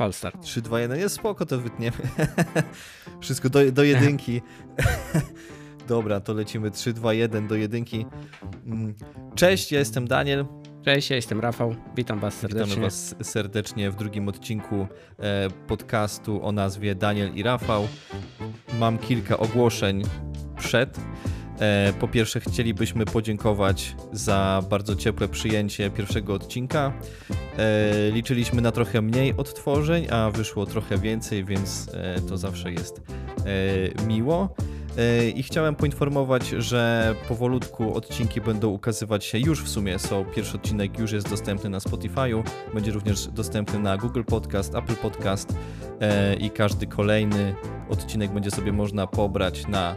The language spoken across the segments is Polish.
Falstart. 3, 2, 1, jest spoko, to wytniemy. Wszystko do, do jedynki. Dobra, to lecimy 3, 2, 1 do jedynki. Mm. Cześć, ja jestem Daniel. Cześć, ja jestem Rafał. Witam Was serdecznie. Witamy Was serdecznie w drugim odcinku e, podcastu o nazwie Daniel i Rafał. Mam kilka ogłoszeń przed. E, po pierwsze, chcielibyśmy podziękować za bardzo ciepłe przyjęcie pierwszego odcinka. E, liczyliśmy na trochę mniej odtworzeń, a wyszło trochę więcej, więc to zawsze jest miło. I chciałem poinformować, że powolutku odcinki będą ukazywać się już w sumie. Są pierwszy odcinek już jest dostępny na Spotify'u, będzie również dostępny na Google Podcast, Apple Podcast i każdy kolejny odcinek będzie sobie można pobrać na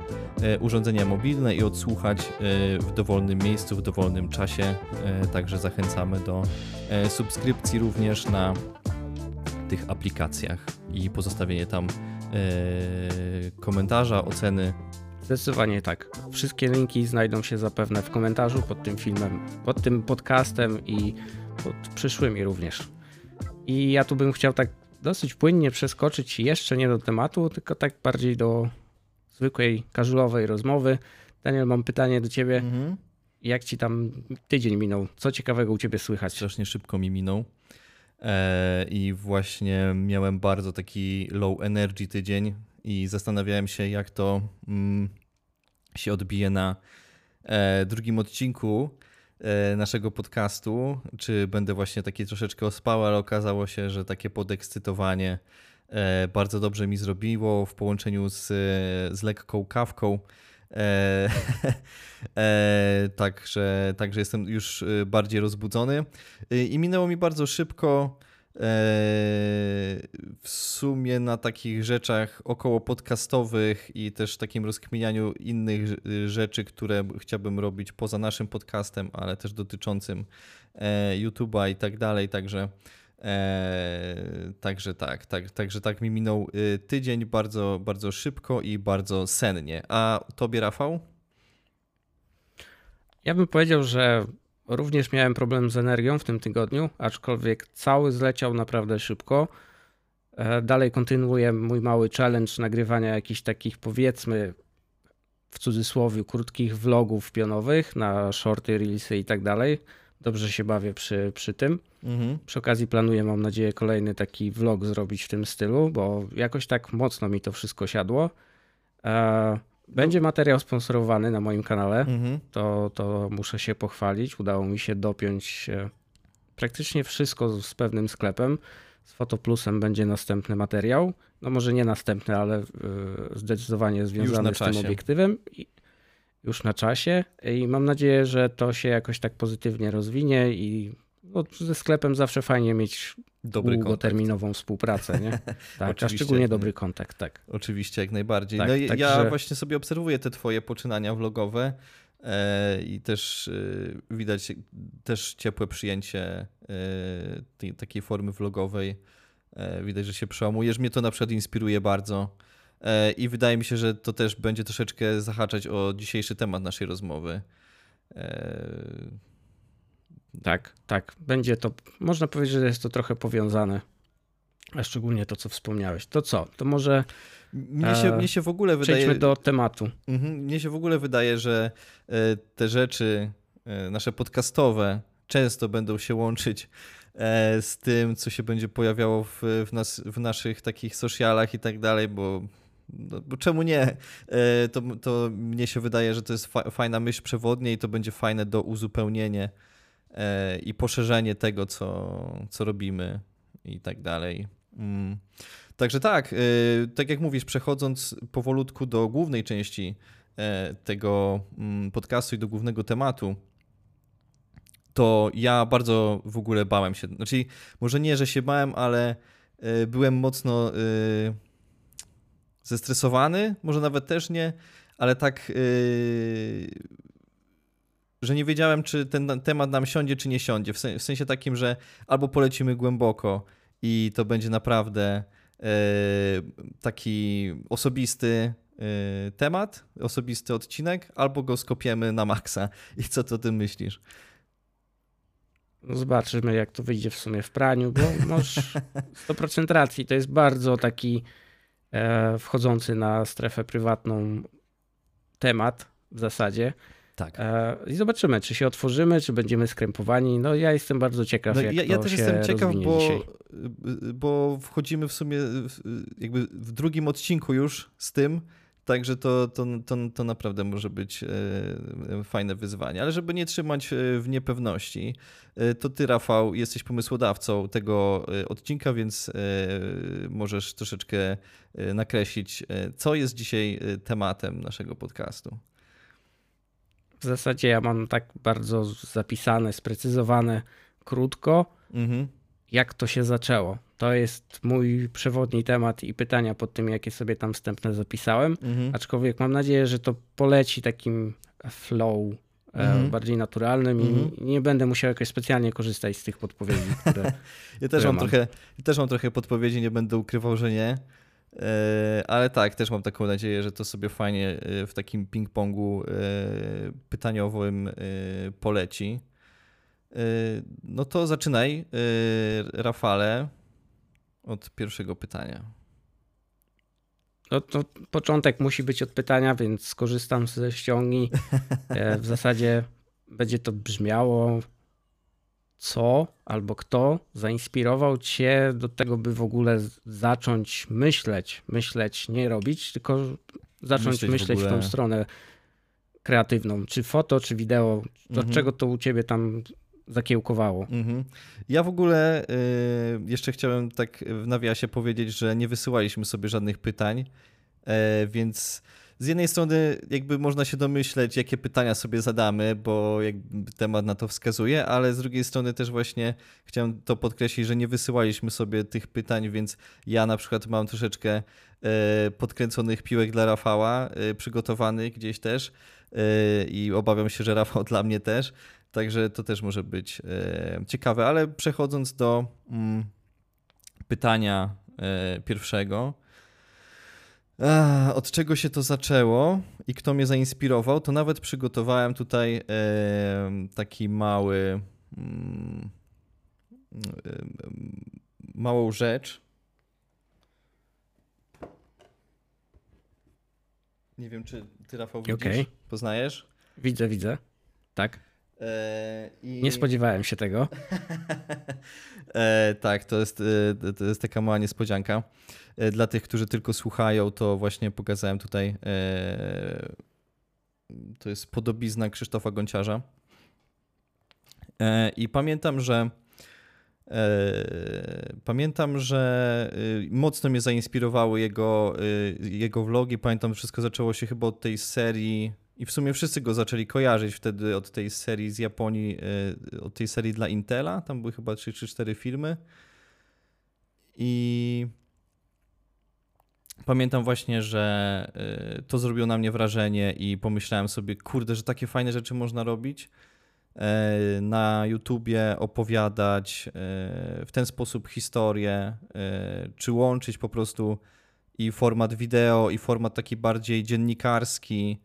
urządzenia mobilne i odsłuchać w dowolnym miejscu, w dowolnym czasie. Także zachęcamy do subskrypcji również na tych aplikacjach i pozostawienie tam komentarza, oceny. Zdecydowanie tak. Wszystkie linki znajdą się zapewne w komentarzu pod tym filmem, pod tym podcastem i pod przyszłymi również. I ja tu bym chciał tak dosyć płynnie przeskoczyć jeszcze nie do tematu, tylko tak bardziej do zwykłej, casualowej rozmowy. Daniel, mam pytanie do ciebie. Mhm. Jak ci tam tydzień minął? Co ciekawego u ciebie słychać? Strasznie szybko mi minął. E, I właśnie miałem bardzo taki low energy tydzień i zastanawiałem się, jak to mm, się odbije na e, drugim odcinku e, naszego podcastu. Czy będę właśnie taki troszeczkę ospał, ale okazało się, że takie podekscytowanie bardzo dobrze mi zrobiło w połączeniu z, z lekką kawką. E, e, także, także jestem już bardziej rozbudzony. I minęło mi bardzo szybko. W sumie na takich rzeczach około podcastowych i też takim rozkminianiu innych rzeczy, które chciałbym robić poza naszym podcastem, ale też dotyczącym YouTube'a i tak dalej. Także Eee, także tak, tak, także tak mi minął y, tydzień bardzo, bardzo szybko i bardzo sennie. A tobie, Rafał? Ja bym powiedział, że również miałem problem z energią w tym tygodniu, aczkolwiek cały zleciał naprawdę szybko. E, dalej kontynuuję mój mały challenge nagrywania jakichś takich, powiedzmy, w cudzysłowie, krótkich vlogów pionowych na shorty, reelsy i tak dalej dobrze się bawię przy, przy tym. Mhm. Przy okazji planuję, mam nadzieję, kolejny taki vlog zrobić w tym stylu, bo jakoś tak mocno mi to wszystko siadło. E, będzie materiał sponsorowany na moim kanale. Mhm. To, to muszę się pochwalić. Udało mi się dopiąć praktycznie wszystko z pewnym sklepem. Z Fotoplusem będzie następny materiał. No może nie następny, ale e, zdecydowanie związany z tym obiektywem już na czasie i mam nadzieję, że to się jakoś tak pozytywnie rozwinie i no, ze sklepem zawsze fajnie mieć dobry długoterminową kontakt. współpracę, nie? Tak, a szczególnie dobry kontakt, tak. Oczywiście, jak najbardziej. Tak, no tak, ja że... właśnie sobie obserwuję te twoje poczynania vlogowe e, i też e, widać też ciepłe przyjęcie e, tej, takiej formy vlogowej. Widać, że się przełamujesz. Mnie to na przykład inspiruje bardzo I wydaje mi się, że to też będzie troszeczkę zahaczać o dzisiejszy temat naszej rozmowy. E, tak, tak. Będzie to, można powiedzieć, że jest to trochę powiązane. A szczególnie to, co wspomniałeś. To co? To może. Mnie się, e, mnie się w ogóle wydaje. Przejdźmy do tematu. Mhm, mnie się w ogóle wydaje, że te rzeczy nasze podcastowe często będą się łączyć z tym, co się będzie pojawiało w, w, nas, w naszych takich socialach i tak dalej, bo no, bo czemu nie? E, to, to mnie się wydaje, że to jest fa fajna myśl przewodnia i to będzie fajne do uzupełnienia e, i poszerzenie tego, co, co robimy i tak dalej. Mm. Także tak, e, tak jak mówisz, przechodząc powolutku do głównej części tego mm, podcastu i do głównego tematu, to ja bardzo w ogóle bałem się. Znaczy, może nie, że się bałem, ale byłem mocno zestresowany, może nawet też nie, ale tak, że nie wiedziałem, czy ten temat nam siądzie, czy nie siądzie. W, sensie takim, że albo polecimy głęboko i to będzie naprawdę yy, taki osobisty yy, temat, osobisty odcinek, albo go skopiemy na maksa. I co ty o tym myślisz? Zobaczymy, jak to wyjdzie w sumie w praniu, bo masz 100% racji. To jest bardzo taki e, wchodzący na strefę prywatną temat w zasadzie. Tak. E, I zobaczymy, czy się otworzymy, czy będziemy skrępowani. No ja jestem bardzo ciekaw, No, jak ja, to ja też jestem ciekaw, bo, dzisiaj. bo wchodzimy w sumie jakby w drugim odcinku już z tym, także to, to, to, to naprawdę może być e, fajne wyzwanie. Ale żeby nie trzymać e, w niepewności, to ty, Rafał, jesteś pomysłodawcą tego odcinka, więc możesz troszeczkę nakreślić, co jest dzisiaj tematem naszego podcastu. W zasadzie ja mam tak bardzo zapisane, sprecyzowane krótko, Mhm. jak to się zaczęło. To jest mój przewodni temat i pytania pod tym, jakie sobie tam wstępne zapisałem. Mhm. Aczkolwiek mam nadzieję, że to poleci takim flow e, Mhm. bardziej naturalnym Mhm. i nie będę musiał jakoś specjalnie korzystać z tych podpowiedzi, które Ja też które mam, mam. trochę, ja też mam trochę podpowiedzi, nie będę ukrywał, że nie. E, Ale tak, też mam taką nadzieję, że to sobie fajnie e, w takim ping-pongu e, pytaniowym poleci. No to zaczynaj, Rafale, od pierwszego pytania. No to początek musi być od pytania, więc skorzystam ze ściągi. W zasadzie będzie to brzmiało, co albo kto zainspirował cię do tego, by w ogóle zacząć myśleć, myśleć, nie robić, tylko zacząć Myśleć myśleć, w w, tą stronę kreatywną, czy foto, czy wideo, od Mhm. czego to u ciebie tam zakiełkowało. Mhm. Ja w ogóle y, jeszcze chciałem tak w nawiasie powiedzieć, że nie wysyłaliśmy sobie żadnych pytań, e, więc z jednej strony jakby można się domyśleć, jakie pytania sobie zadamy, bo jakby temat na to wskazuje, ale z drugiej strony też właśnie chciałem to podkreślić, że nie wysyłaliśmy sobie tych pytań, więc ja na przykład mam troszeczkę e, podkręconych piłek dla Rafała, e, przygotowanych gdzieś też e, i obawiam się, że Rafał dla mnie też. Także to też może być ciekawe, ale przechodząc do mm, pytania pierwszego. Od czego się to zaczęło i kto mnie zainspirował, to nawet przygotowałem tutaj e, taki mały. Mm, małą rzecz. Nie wiem, czy ty, Rafał, widzisz? Okej. Poznajesz? Widzę, widzę. Tak. E, i... Nie spodziewałem się tego. E, tak, to jest, e, to jest taka mała niespodzianka. Dla tych, którzy tylko słuchają, to właśnie pokazałem tutaj. To jest podobizna Krzysztofa Gonciarza. I pamiętam, że pamiętam, że mocno mnie zainspirowały jego, jego vlogi. Pamiętam, że wszystko zaczęło się chyba od tej serii. I w sumie wszyscy go zaczęli kojarzyć wtedy od tej serii z Japonii, e, od tej serii dla Intela. Tam były chyba 3 czy 4 filmy. I pamiętam właśnie, że e, to zrobiło na mnie wrażenie i pomyślałem sobie, kurde, że takie fajne rzeczy można robić. E, Na YouTubie opowiadać w ten sposób historię, czy łączyć po prostu i format wideo, i format taki bardziej dziennikarski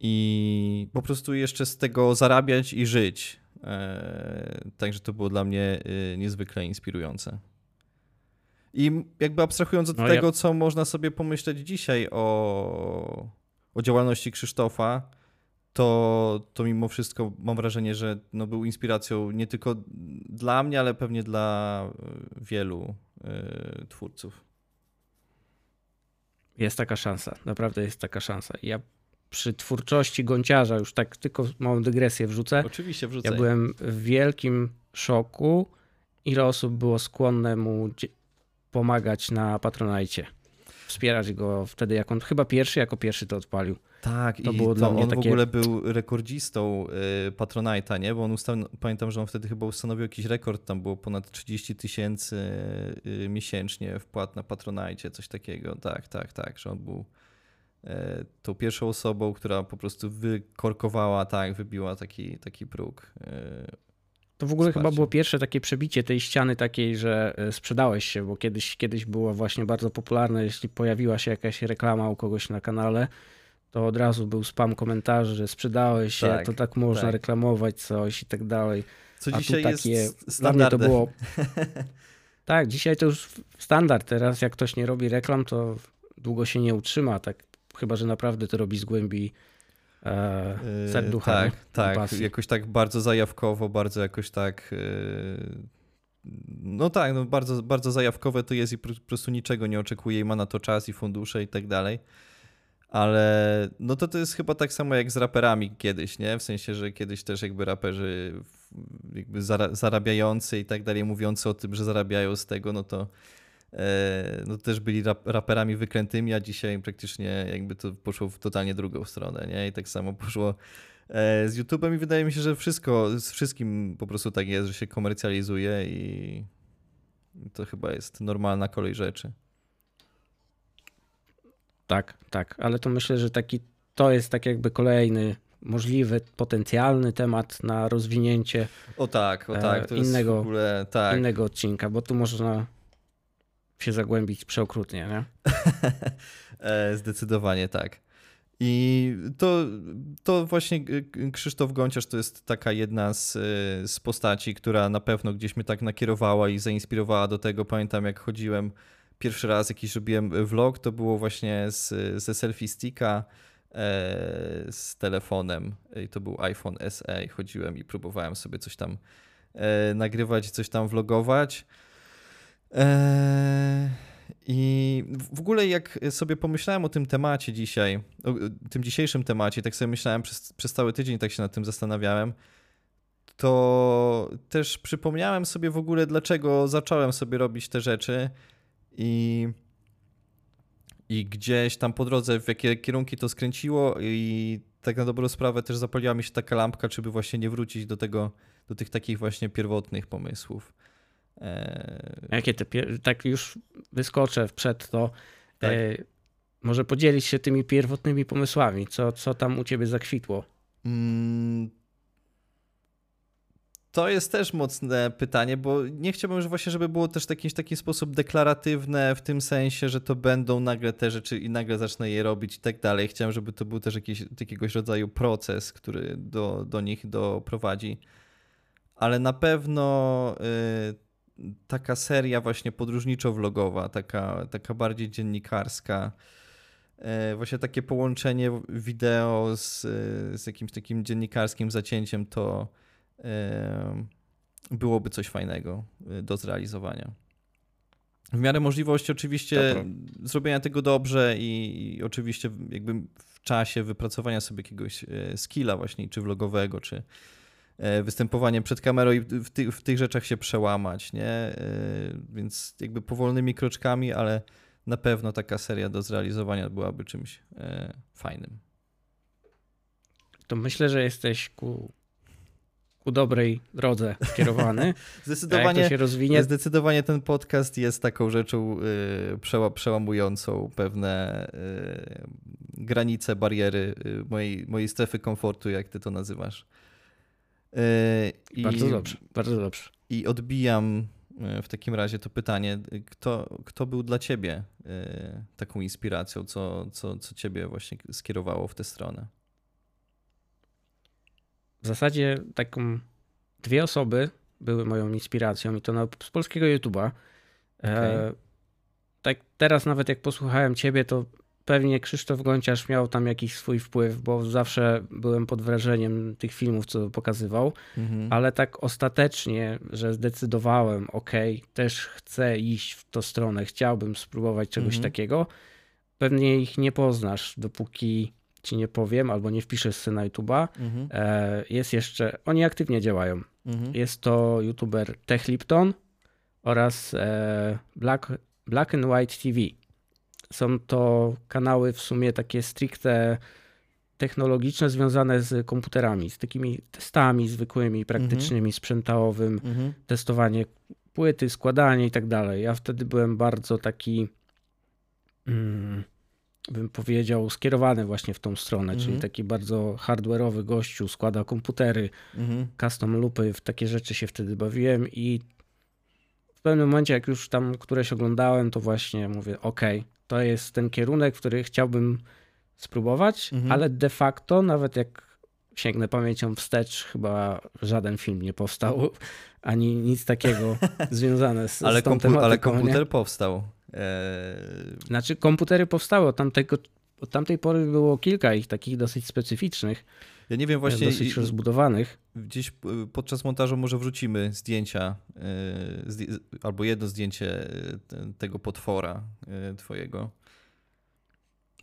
i po prostu jeszcze z tego zarabiać i żyć. E, Także to było dla mnie e, niezwykle inspirujące. I jakby abstrahując od No ja- tego, co można sobie pomyśleć dzisiaj o, o działalności Krzysztofa, to, to mimo wszystko mam wrażenie, że no był inspiracją nie tylko dla mnie, ale pewnie dla e, wielu e, twórców. Jest taka szansa, naprawdę jest taka szansa. Ja przy twórczości Gonciarza, już tak tylko małą dygresję wrzucę, Oczywiście wrzucaj. ja byłem w wielkim szoku, ile osób było skłonne mu pomagać na Patronajcie. Wspierać go wtedy, jak on chyba pierwszy, jako pierwszy to odpalił. Tak, To i było to dla mnie on w takie- ogóle był rekordzistą y, Patronite'a, nie? Bo on ustan- pamiętam, że on wtedy chyba ustanowił jakiś rekord, tam było ponad 30 tysięcy y, miesięcznie wpłat na Patronite, coś takiego. Tak, tak, tak, że on był tą pierwszą osobą, która po prostu wykorkowała, tak, wybiła taki, taki próg. e, To w ogóle chyba było pierwsze takie przebicie tej ściany takiej, że e, sprzedałeś się, bo kiedyś, kiedyś było właśnie bardzo popularne, jeśli pojawiła się jakaś reklama u kogoś na kanale, to od razu był spam komentarzy, że sprzedałeś się, Tak, to tak można tak. reklamować coś i tak dalej. Co dzisiaj takie, jest standardem. to było... tak, dzisiaj to już standard. Teraz jak ktoś nie robi reklam, to długo się nie utrzyma, tak chyba, że naprawdę to robi z głębi e, yy, serducha. tak, tak. Pasji. Jakoś tak bardzo zajawkowo, bardzo jakoś tak... Yy... No tak, no bardzo, bardzo zajawkowe to jest i po prostu niczego nie oczekuje i ma na to czas i fundusze i tak dalej. Ale no to to jest chyba tak samo jak z raperami kiedyś, nie? W sensie, że kiedyś też jakby raperzy jakby zarabiający i tak dalej, mówiący o tym, że zarabiają z tego, no to e, no też byli rap raperami wykrętymi, a dzisiaj praktycznie jakby to poszło w totalnie drugą stronę, nie? I tak samo poszło e, z YouTube'em i wydaje mi się, że wszystko, z wszystkim po prostu tak jest, że się komercjalizuje i to chyba jest normalna kolej rzeczy. Tak, tak, ale to myślę, że taki to jest tak jakby kolejny możliwy, potencjalny temat na rozwinięcie. O tak, o tak, to innego, ogóle, tak. innego odcinka, bo tu można się zagłębić przeokrutnie, nie? E, zdecydowanie tak. I to, to właśnie Krzysztof Gąciarz to jest taka jedna z, z postaci, która na pewno gdzieś mnie tak nakierowała i zainspirowała do tego. Pamiętam, jak chodziłem pierwszy raz jakiś robiłem vlog, to było właśnie z, ze selfie sticka e, z telefonem i to był iPhone SE chodziłem i próbowałem sobie coś tam e, nagrywać, coś tam vlogować. E, I w ogóle jak sobie pomyślałem o tym temacie dzisiaj, o tym dzisiejszym temacie, tak sobie myślałem przez, przez cały tydzień, tak się nad tym zastanawiałem, to też przypomniałem sobie w ogóle, dlaczego zacząłem sobie robić te rzeczy i, i gdzieś tam po drodze w jakie kierunki to skręciło i tak na dobrą sprawę też zapaliła mi się taka lampka, czy by właśnie nie wrócić do tego, do tych takich właśnie pierwotnych pomysłów. E... Jakie te, tak już wyskoczę przed to, tak. e... może podzielić się tymi pierwotnymi pomysłami, co, co tam u ciebie zakwitło? Mm, to jest też mocne pytanie, bo nie chciałbym że właśnie, żeby było też w jakiś taki sposób deklaratywne, w tym sensie, że to będą nagle te rzeczy i nagle zacznę je robić i tak dalej. Chciałem, żeby to był też jakiś jakiegoś rodzaju proces, który do, do nich doprowadzi. Ale na pewno y, taka seria właśnie podróżniczo-vlogowa, taka, taka bardziej dziennikarska, y, właśnie takie połączenie wideo z, z jakimś takim dziennikarskim zacięciem, to byłoby coś fajnego y, do zrealizowania. W miarę możliwości oczywiście Dobro. zrobienia tego dobrze i, i, oczywiście jakby w czasie wypracowania sobie jakiegoś e, skilla właśnie, czy vlogowego, czy e, występowanie przed kamerą i w, ty, w tych rzeczach się przełamać, nie? E, więc jakby powolnymi kroczkami, ale na pewno taka seria do zrealizowania byłaby czymś fajnym. To myślę, że jesteś ku ku dobrej drodze skierowany. zdecydowanie, się rozwinie... zdecydowanie ten podcast jest taką rzeczą yy, przełamującą pewne yy, granice, bariery yy, mojej, mojej strefy komfortu, jak ty to nazywasz. Bardzo i, dobrze, bardzo dobrze. I odbijam yy, w takim razie to pytanie, kto, kto był dla ciebie yy, taką inspiracją, co, co, co ciebie właśnie skierowało w tę stronę? w zasadzie taką dwie osoby były moją inspiracją i to na, z polskiego YouTube'a. Okay. E, tak teraz nawet jak posłuchałem ciebie, to pewnie Krzysztof Gonciarz miał tam jakiś swój wpływ, bo zawsze byłem pod wrażeniem tych filmów, co pokazywał, mhm. ale tak ostatecznie, że zdecydowałem, ok, też chcę iść w tą stronę, chciałbym spróbować czegoś mhm. takiego, pewnie ich nie poznasz, dopóki ci nie powiem, albo nie wpiszę sobie na YouTube'a. Mhm. E, jest jeszcze, oni aktywnie działają. Mhm. Jest to YouTuber Tech Lipton oraz e, Black, Black and White TV. Są to kanały w sumie takie stricte technologiczne związane z komputerami, z takimi testami zwykłymi, praktycznymi, mhm. sprzętowym, mhm. testowanie płyty, składanie i tak dalej. Ja wtedy byłem bardzo taki mm, bym powiedział, skierowany właśnie w tą stronę, czyli mhm. taki bardzo hardware'owy gościu, składa komputery, mhm. custom lupy, w takie rzeczy się wtedy bawiłem i w pewnym momencie, jak już tam któreś oglądałem, to właśnie mówię, ok, to jest ten kierunek, który chciałbym spróbować, mhm. ale de facto, nawet jak sięgnę pamięcią wstecz, chyba żaden film nie powstał, ani nic takiego związane z, ale z tą kompu-. Ale komputer nie? powstał. Eee... Znaczy komputery powstały, od, tamtego, od tamtej pory było kilka ich takich dosyć specyficznych, Ja nie wiem właśnie, dosyć rozbudowanych. gdzieś y, podczas montażu może wrzucimy zdjęcia, zdj- albo jedno zdjęcie te- tego potwora twojego.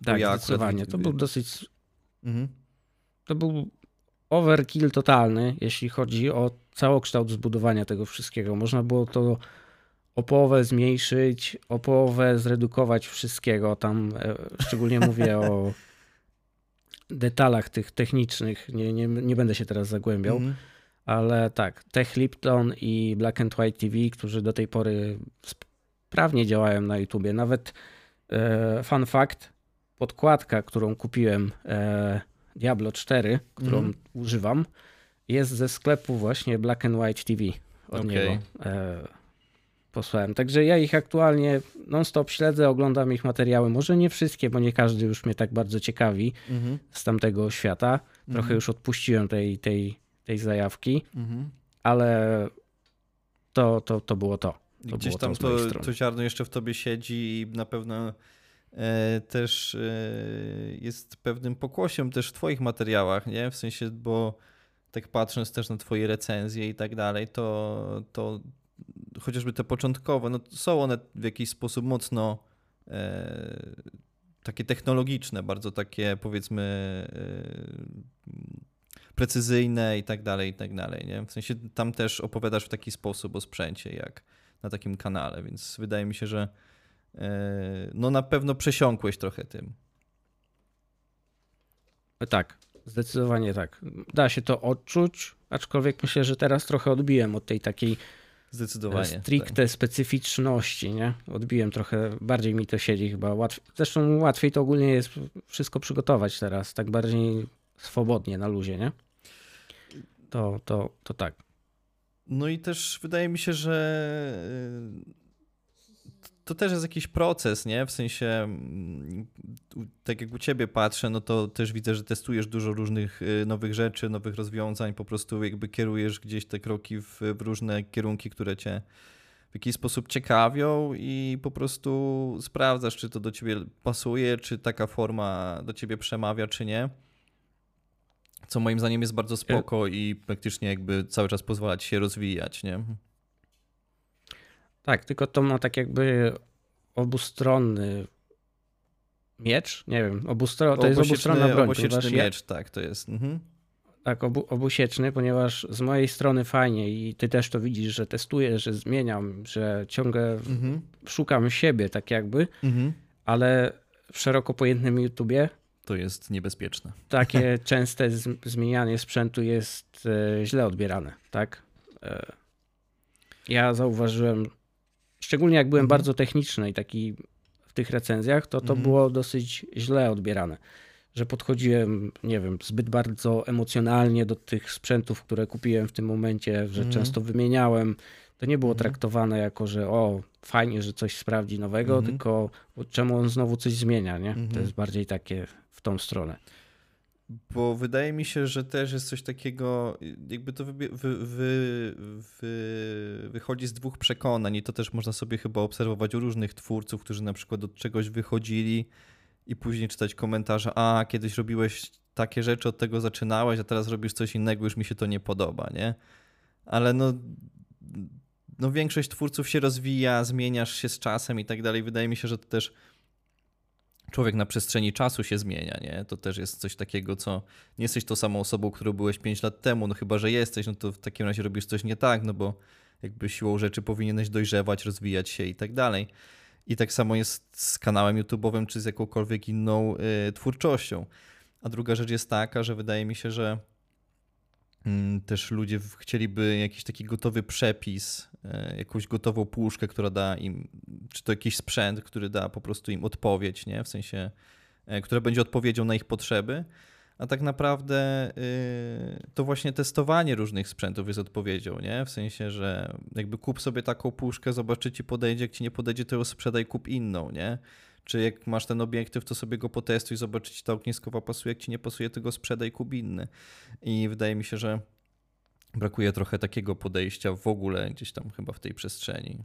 Tak, ja akurat zdecydowanie. wi- To był dosyć Mhm. to był overkill totalny, jeśli chodzi o całokształt zbudowania tego wszystkiego. Można było to o połowę zmniejszyć, o połowę zredukować wszystkiego. Tam e, szczególnie mówię o detalach tych technicznych. Nie, nie, nie będę się teraz zagłębiał, Mhm. ale tak, Tech Lipton i Black and White TV, którzy do tej pory sprawnie działają na YouTubie. Nawet e, fun fact, podkładka, którą kupiłem e, Diablo 4, którą Mhm. używam, jest ze sklepu właśnie Black and White TV od Okej. niego. E, posłałem. Także ja ich aktualnie non-stop śledzę, oglądam ich materiały. Może nie wszystkie, bo nie każdy już mnie tak bardzo ciekawi Mhm. z tamtego świata. Trochę Mhm. już odpuściłem tej, tej, tej zajawki, Mhm. ale to, to, to było to. To Gdzieś było tam to to, to ziarno jeszcze w tobie siedzi i na pewno e, też e, jest pewnym pokłosiem też w twoich materiałach, nie? W sensie, bo tak patrząc też na twoje recenzje i tak dalej, to, to chociażby te początkowe, no są one w jakiś sposób mocno e, takie technologiczne, bardzo takie powiedzmy e, precyzyjne i tak dalej, i tak dalej, nie? W sensie tam też opowiadasz w taki sposób o sprzęcie, jak na takim kanale, więc wydaje mi się, że e, no na pewno przesiąkłeś trochę tym. Tak, zdecydowanie tak. Da się to odczuć, aczkolwiek myślę, że teraz trochę odbiłem od tej takiej Zdecydowanie. tak. stricte specyficzności, nie? Odbiłem trochę, bardziej mi to siedzi chyba. Łatw... Zresztą łatwiej to ogólnie jest wszystko przygotować teraz, tak bardziej swobodnie, na luzie, nie? To, to, to tak. No i też wydaje mi się, że y, to też jest jakiś proces, nie? W sensie, mm, tak jak u ciebie patrzę, no to też widzę, że testujesz dużo różnych y, nowych rzeczy, nowych rozwiązań, po prostu jakby kierujesz gdzieś te kroki w, w różne kierunki, które cię w jakiś sposób ciekawią i po prostu sprawdzasz, czy to do ciebie pasuje, czy taka forma do ciebie przemawia, czy nie. Co moim zdaniem jest bardzo spoko i praktycznie jakby cały czas pozwala ci się rozwijać, nie? Tak, tylko to ma tak jakby obustronny miecz, nie wiem, obustro... to jest obustronna broń, obosieczny ponieważ ja- miecz, tak, to jest. Mhm. Tak, obu, obusieczny, ponieważ z mojej strony fajnie i ty też to widzisz, że testuję, że zmieniam, że ciągle Mhm. szukam siebie tak jakby, Mhm. ale w szeroko pojętym YouTubie To jest niebezpieczne. takie częste zmienianie sprzętu jest e, źle odbierane, tak? E, ja zauważyłem, szczególnie jak byłem Mhm. bardzo techniczny i taki w tych recenzjach, to to Mhm. było dosyć źle odbierane. Że podchodziłem, nie wiem, zbyt bardzo emocjonalnie do tych sprzętów, które kupiłem w tym momencie, że Mhm. często wymieniałem. To nie było Mhm. traktowane jako, że o, fajnie, że coś sprawdzi nowego, Mhm. tylko czemu on znowu coś zmienia, nie? To Mhm. jest bardziej takie w tą stronę. Bo wydaje mi się, że też jest coś takiego, jakby to wy, wy, wy, wychodzi z dwóch przekonań i to też można sobie chyba obserwować u różnych twórców, którzy na przykład od czegoś wychodzili i później czytać komentarze, a kiedyś robiłeś takie rzeczy, od tego zaczynałeś, a teraz robisz coś innego, już mi się to nie podoba, nie? Ale no, no większość twórców się rozwija, zmieniasz się z czasem i tak dalej. Wydaje mi się, że to też człowiek na przestrzeni czasu się zmienia, nie? To też jest coś takiego, co nie jesteś tą samą osobą, którą byłeś 5 lat temu, no chyba, że jesteś, no to w takim razie robisz coś nie tak, no bo jakby siłą rzeczy powinieneś dojrzewać, rozwijać się i tak dalej. I tak samo jest z kanałem YouTube'owym, czy z jakąkolwiek inną y, twórczością. A druga rzecz jest taka, że wydaje mi się, że też ludzie chcieliby jakiś taki gotowy przepis, y, jakąś gotową puszkę, która da im, czy to jakiś sprzęt, który da po prostu im odpowiedź, nie? W sensie, y, która będzie odpowiedzią na ich potrzeby. A tak naprawdę y, to właśnie testowanie różnych sprzętów jest odpowiedzią, nie? W sensie, że jakby kup sobie taką puszkę, zobacz, czy ci podejdzie, jak ci nie podejdzie, to ją sprzedaj, kup inną, nie? Czy jak masz ten obiektyw, to sobie go potestuj, zobacz, czy ta ogniskowa pasuje. Jak ci nie pasuje, to go sprzedaj, kup inny. I wydaje mi się, że brakuje trochę takiego podejścia w ogóle gdzieś tam chyba w tej przestrzeni.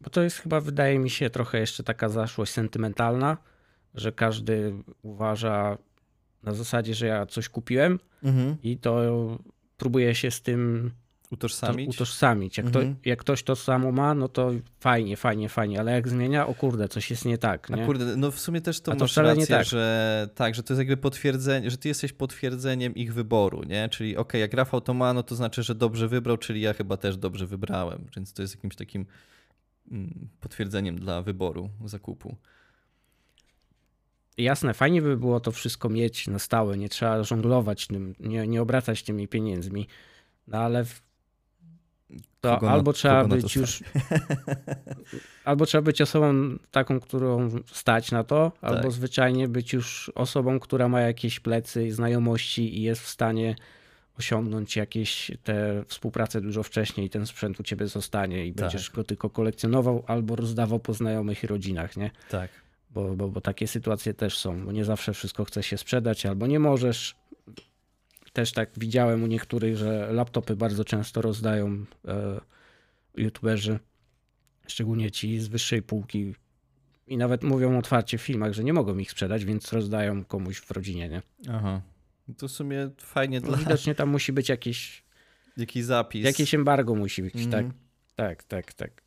Bo to jest chyba, wydaje mi się, trochę jeszcze taka zaszłość sentymentalna, że każdy uważa na zasadzie, że ja coś kupiłem mhm. i to próbuje się z tym utożsamić. To, utożsamić. Jak, mhm. to, jak ktoś to samo ma, no to fajnie, fajnie, fajnie, ale jak zmienia, o kurde, coś jest nie tak. Nie? A kurde, no w sumie też to, A to masz rację, tak. że tak, że to jest jakby potwierdzenie, że ty jesteś potwierdzeniem ich wyboru, nie? Czyli okay, jak Rafał to ma, no to znaczy, że dobrze wybrał, czyli ja chyba też dobrze wybrałem, więc to jest jakimś takim mm, potwierdzeniem dla wyboru zakupu. Jasne, fajnie by było to wszystko mieć na stałe, nie trzeba żonglować tym, nie, nie obracać tymi pieniędzmi, no ale to kogo albo na, trzeba być już. albo trzeba być osobą taką, którą stać na to, tak. albo zwyczajnie być już osobą, która ma jakieś plecy, znajomości i jest w stanie osiągnąć jakieś te współpracę dużo wcześniej i ten sprzęt u ciebie zostanie i tak. będziesz go tylko kolekcjonował albo rozdawał po znajomych i rodzinach, nie? Tak. Bo, bo, bo takie sytuacje też są, bo nie zawsze wszystko chce się sprzedać albo nie możesz, też tak widziałem u niektórych, że laptopy bardzo często rozdają e, youtuberzy, szczególnie ci z wyższej półki i nawet mówią otwarcie w filmach, że nie mogą ich sprzedać, więc rozdają komuś w rodzinie, nie? Aha. To w sumie fajnie no, dla... Widocznie tam musi być jakiś... Jakiś zapis. Jakieś embargo musi być, mm. tak? Tak, tak, tak.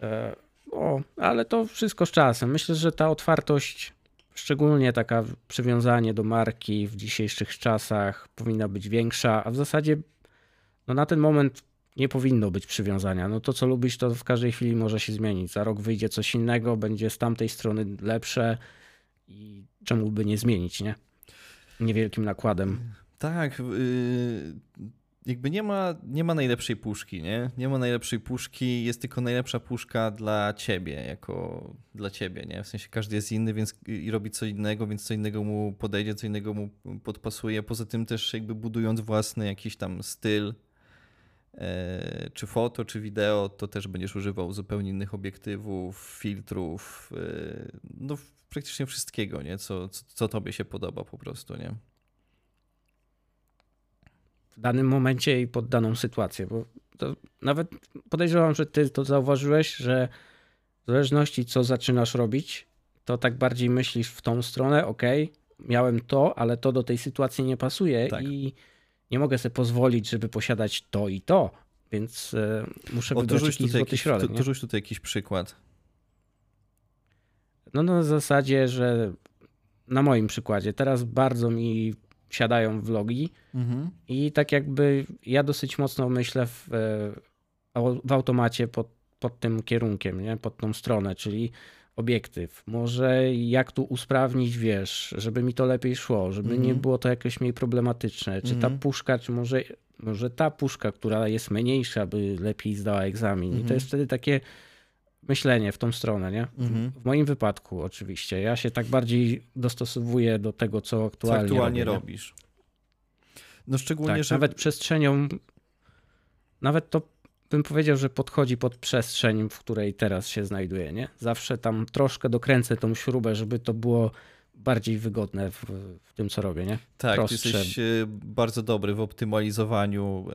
E, o, ale to wszystko z czasem. Myślę, że ta otwartość Szczególnie taka przywiązanie do marki w dzisiejszych czasach powinna być większa, a w zasadzie no na ten moment nie powinno być przywiązania. No to, co lubisz, to w każdej chwili może się zmienić. Za rok wyjdzie coś innego, będzie z tamtej strony lepsze i czemu by nie zmienić, nie? Niewielkim nakładem. Tak. Yy, jakby nie ma, nie ma najlepszej puszki, nie? Nie ma najlepszej puszki, jest tylko najlepsza puszka dla ciebie, jako dla ciebie, nie? W sensie każdy jest inny, więc i robi co innego, więc co innego mu podejdzie, co innego mu podpasuje. Poza tym też jakby budując własny jakiś tam styl, e, czy foto, czy wideo, to też będziesz używał zupełnie innych obiektywów, filtrów, e, no praktycznie wszystkiego, nie? Co, co, co tobie się podoba po prostu, nie? W danym momencie i pod daną sytuację. Bo nawet podejrzewam, że ty to zauważyłeś, że w zależności co zaczynasz robić, to tak bardziej myślisz w tą stronę, ok, miałem to, ale to do tej sytuacji nie pasuje tak. i nie mogę sobie pozwolić, żeby posiadać to i to, więc e, muszę o, wybrać jakiś złoty jakiś, środek. To, to rzuć tutaj jakiś przykład. No na zasadzie, że na moim przykładzie, teraz bardzo mi siadają vlogi mhm. i tak jakby ja dosyć mocno myślę w, e, w automacie pod, pod tym kierunkiem, nie? pod tą stronę, czyli obiektyw. Może jak tu usprawnić, wiesz, żeby mi to lepiej szło, żeby nie mhm. było to jakoś mniej problematyczne. Czy ta mhm. puszka, czy może, może ta puszka, która jest mniejsza, by lepiej zdała egzamin. I to jest wtedy takie myślenie w tą stronę, nie? Mhm. W moim wypadku oczywiście. Ja się tak bardziej dostosowuję do tego, co aktualnie, co aktualnie robię, robisz. No szczególnie, tak, że... Nawet przestrzenią, nawet to bym powiedział, że podchodzi pod przestrzeń, w której teraz się znajduję, nie? Zawsze tam troszkę dokręcę tą śrubę, żeby to było bardziej wygodne w, w, tym, co robię, nie? Tak, Prostsze. jesteś e, bardzo dobry w optymalizowaniu,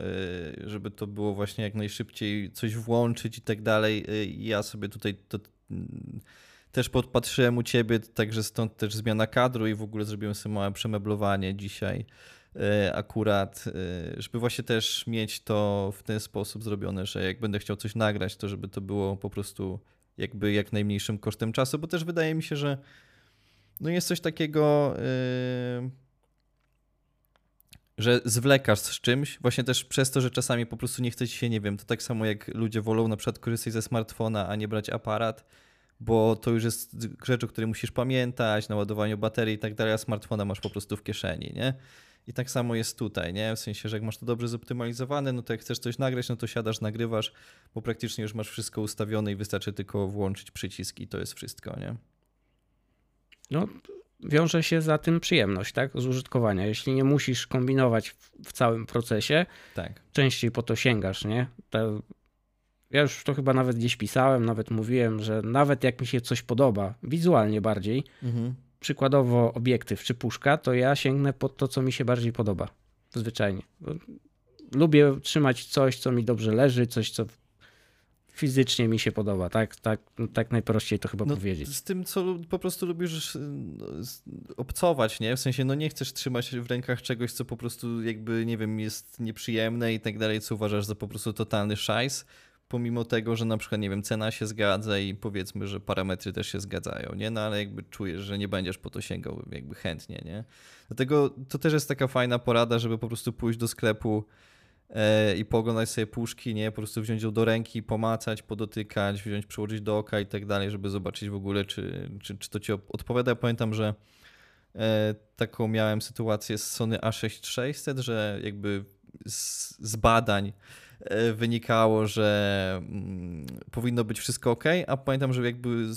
e, żeby to było właśnie jak najszybciej coś włączyć i tak dalej. E, ja sobie tutaj to mm, też podpatrzyłem u ciebie, także stąd też zmiana kadru i w ogóle zrobiłem sobie małe przemeblowanie dzisiaj akurat, żeby właśnie też mieć to w ten sposób zrobione, że jak będę chciał coś nagrać, to żeby to było po prostu jakby jak najmniejszym kosztem czasu, bo też wydaje mi się, że no jest coś takiego, yy, że zwlekasz z czymś, właśnie też przez to, że czasami po prostu nie chce ci się, nie wiem, to tak samo jak ludzie wolą na przykład korzystać ze smartfona, a nie brać aparat, bo to już jest rzecz, o której musisz pamiętać, naładowaniu baterii i tak dalej, a smartfona masz po prostu w kieszeni, nie? I tak samo jest tutaj, nie? W sensie, że jak masz to dobrze zoptymalizowane, no to jak chcesz coś nagrać, no to siadasz, nagrywasz, bo praktycznie już masz wszystko ustawione i wystarczy tylko włączyć przycisk i to jest wszystko, nie? No, wiąże się za tym przyjemność tak, z użytkowania. Jeśli nie musisz kombinować w, całym procesie, tak. częściej po to sięgasz, nie? To ja już to chyba nawet gdzieś pisałem, nawet mówiłem, że nawet jak mi się coś podoba, wizualnie bardziej, mhm. przykładowo obiektyw czy puszka, to ja sięgnę pod to, co mi się bardziej podoba. Zwyczajnie. Lubię trzymać coś, co mi dobrze leży, coś, co fizycznie mi się podoba, tak, tak, tak najprościej to chyba no, powiedzieć. Z tym, co po prostu lubisz no, obcować, nie? W sensie, no nie chcesz trzymać w rękach czegoś, co po prostu jakby, nie wiem, jest nieprzyjemne i tak dalej, co uważasz za po prostu totalny szajs, pomimo tego, że na przykład, nie wiem, cena się zgadza i powiedzmy, że parametry też się zgadzają, nie? No ale jakby czujesz, że nie będziesz po to sięgał jakby chętnie, nie? Dlatego to też jest taka fajna porada, żeby po prostu pójść do sklepu i pooglądać sobie puszki, nie? Po prostu wziąć ją do ręki, pomacać, podotykać, wziąć, przyłożyć do oka i tak dalej, żeby zobaczyć w ogóle, czy, czy, czy to ci odpowiada. Ja pamiętam, że e, taką miałem sytuację z Sony A6600, że jakby z, z badań E, wynikało, że mm, powinno być wszystko ok, a pamiętam, że jakby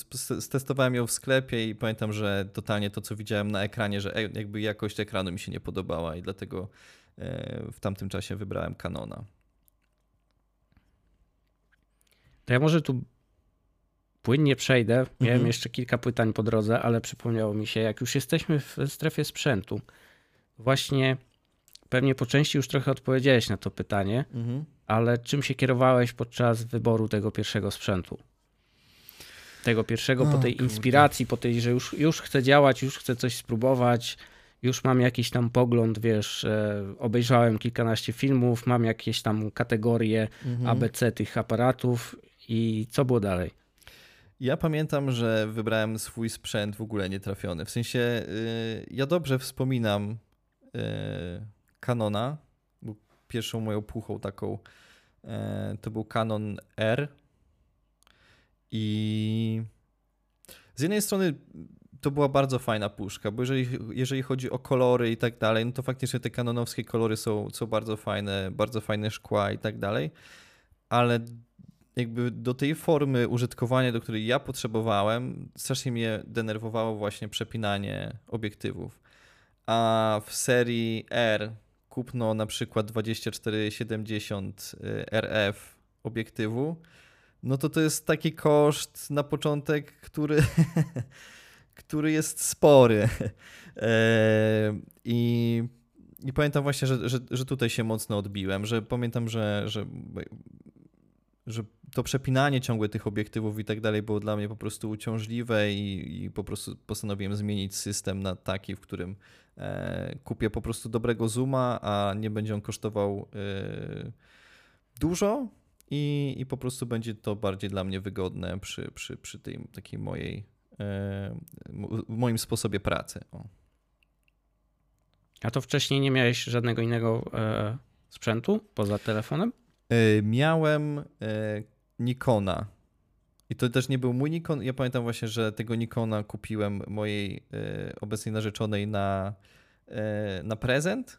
stestowałem ją w sklepie i pamiętam, że totalnie to, co widziałem na ekranie, że e, jakby jakość ekranu mi się nie podobała i dlatego e, w tamtym czasie wybrałem Canona. To ja może tu płynnie przejdę. Miałem mhm. jeszcze kilka pytań po drodze, ale przypomniało mi się, jak już jesteśmy w strefie sprzętu, właśnie pewnie po części już trochę odpowiedziałeś na to pytanie, mhm ale czym się kierowałeś podczas wyboru tego pierwszego sprzętu? Tego pierwszego, po tej inspiracji, po tej, że już, już chcę działać, już chcę coś spróbować, już mam jakiś tam pogląd, wiesz, e, obejrzałem kilkanaście filmów, mam jakieś tam kategorie mhm. ABC tych aparatów i co było dalej? Ja pamiętam, że wybrałem swój sprzęt w ogóle nietrafiony. W sensie, yy, ja dobrze wspominam yy, Canona, pierwszą moją puchą taką e, to był Canon R. I z jednej strony to była bardzo fajna puszka, bo jeżeli, jeżeli chodzi o kolory i tak dalej, no to faktycznie te kanonowskie kolory są, są bardzo fajne, bardzo fajne szkła i tak dalej, ale jakby do tej formy użytkowania, do której ja potrzebowałem, strasznie mnie denerwowało właśnie przepinanie obiektywów. A w serii R kupno na przykład 2470 y, RF obiektywu, no to to jest taki koszt na początek, który, który jest spory. E, I, I pamiętam właśnie, że, że, że tutaj się mocno odbiłem, że pamiętam, że, że, że to przepinanie ciągłe tych obiektywów i tak dalej było dla mnie po prostu uciążliwe i, i po prostu postanowiłem zmienić system na taki, w którym E, kupię po prostu dobrego zooma, a nie będzie on kosztował e, dużo i, i po prostu będzie to bardziej dla mnie wygodne przy, przy, przy tej takiej mojej, e, moim sposobie pracy. O. A to wcześniej nie miałeś żadnego innego sprzętu poza telefonem? Miałem Nikona. I to też nie był mój Nikon. Ja pamiętam właśnie, że tego Nikona kupiłem mojej e, obecnej narzeczonej na, e, na prezent.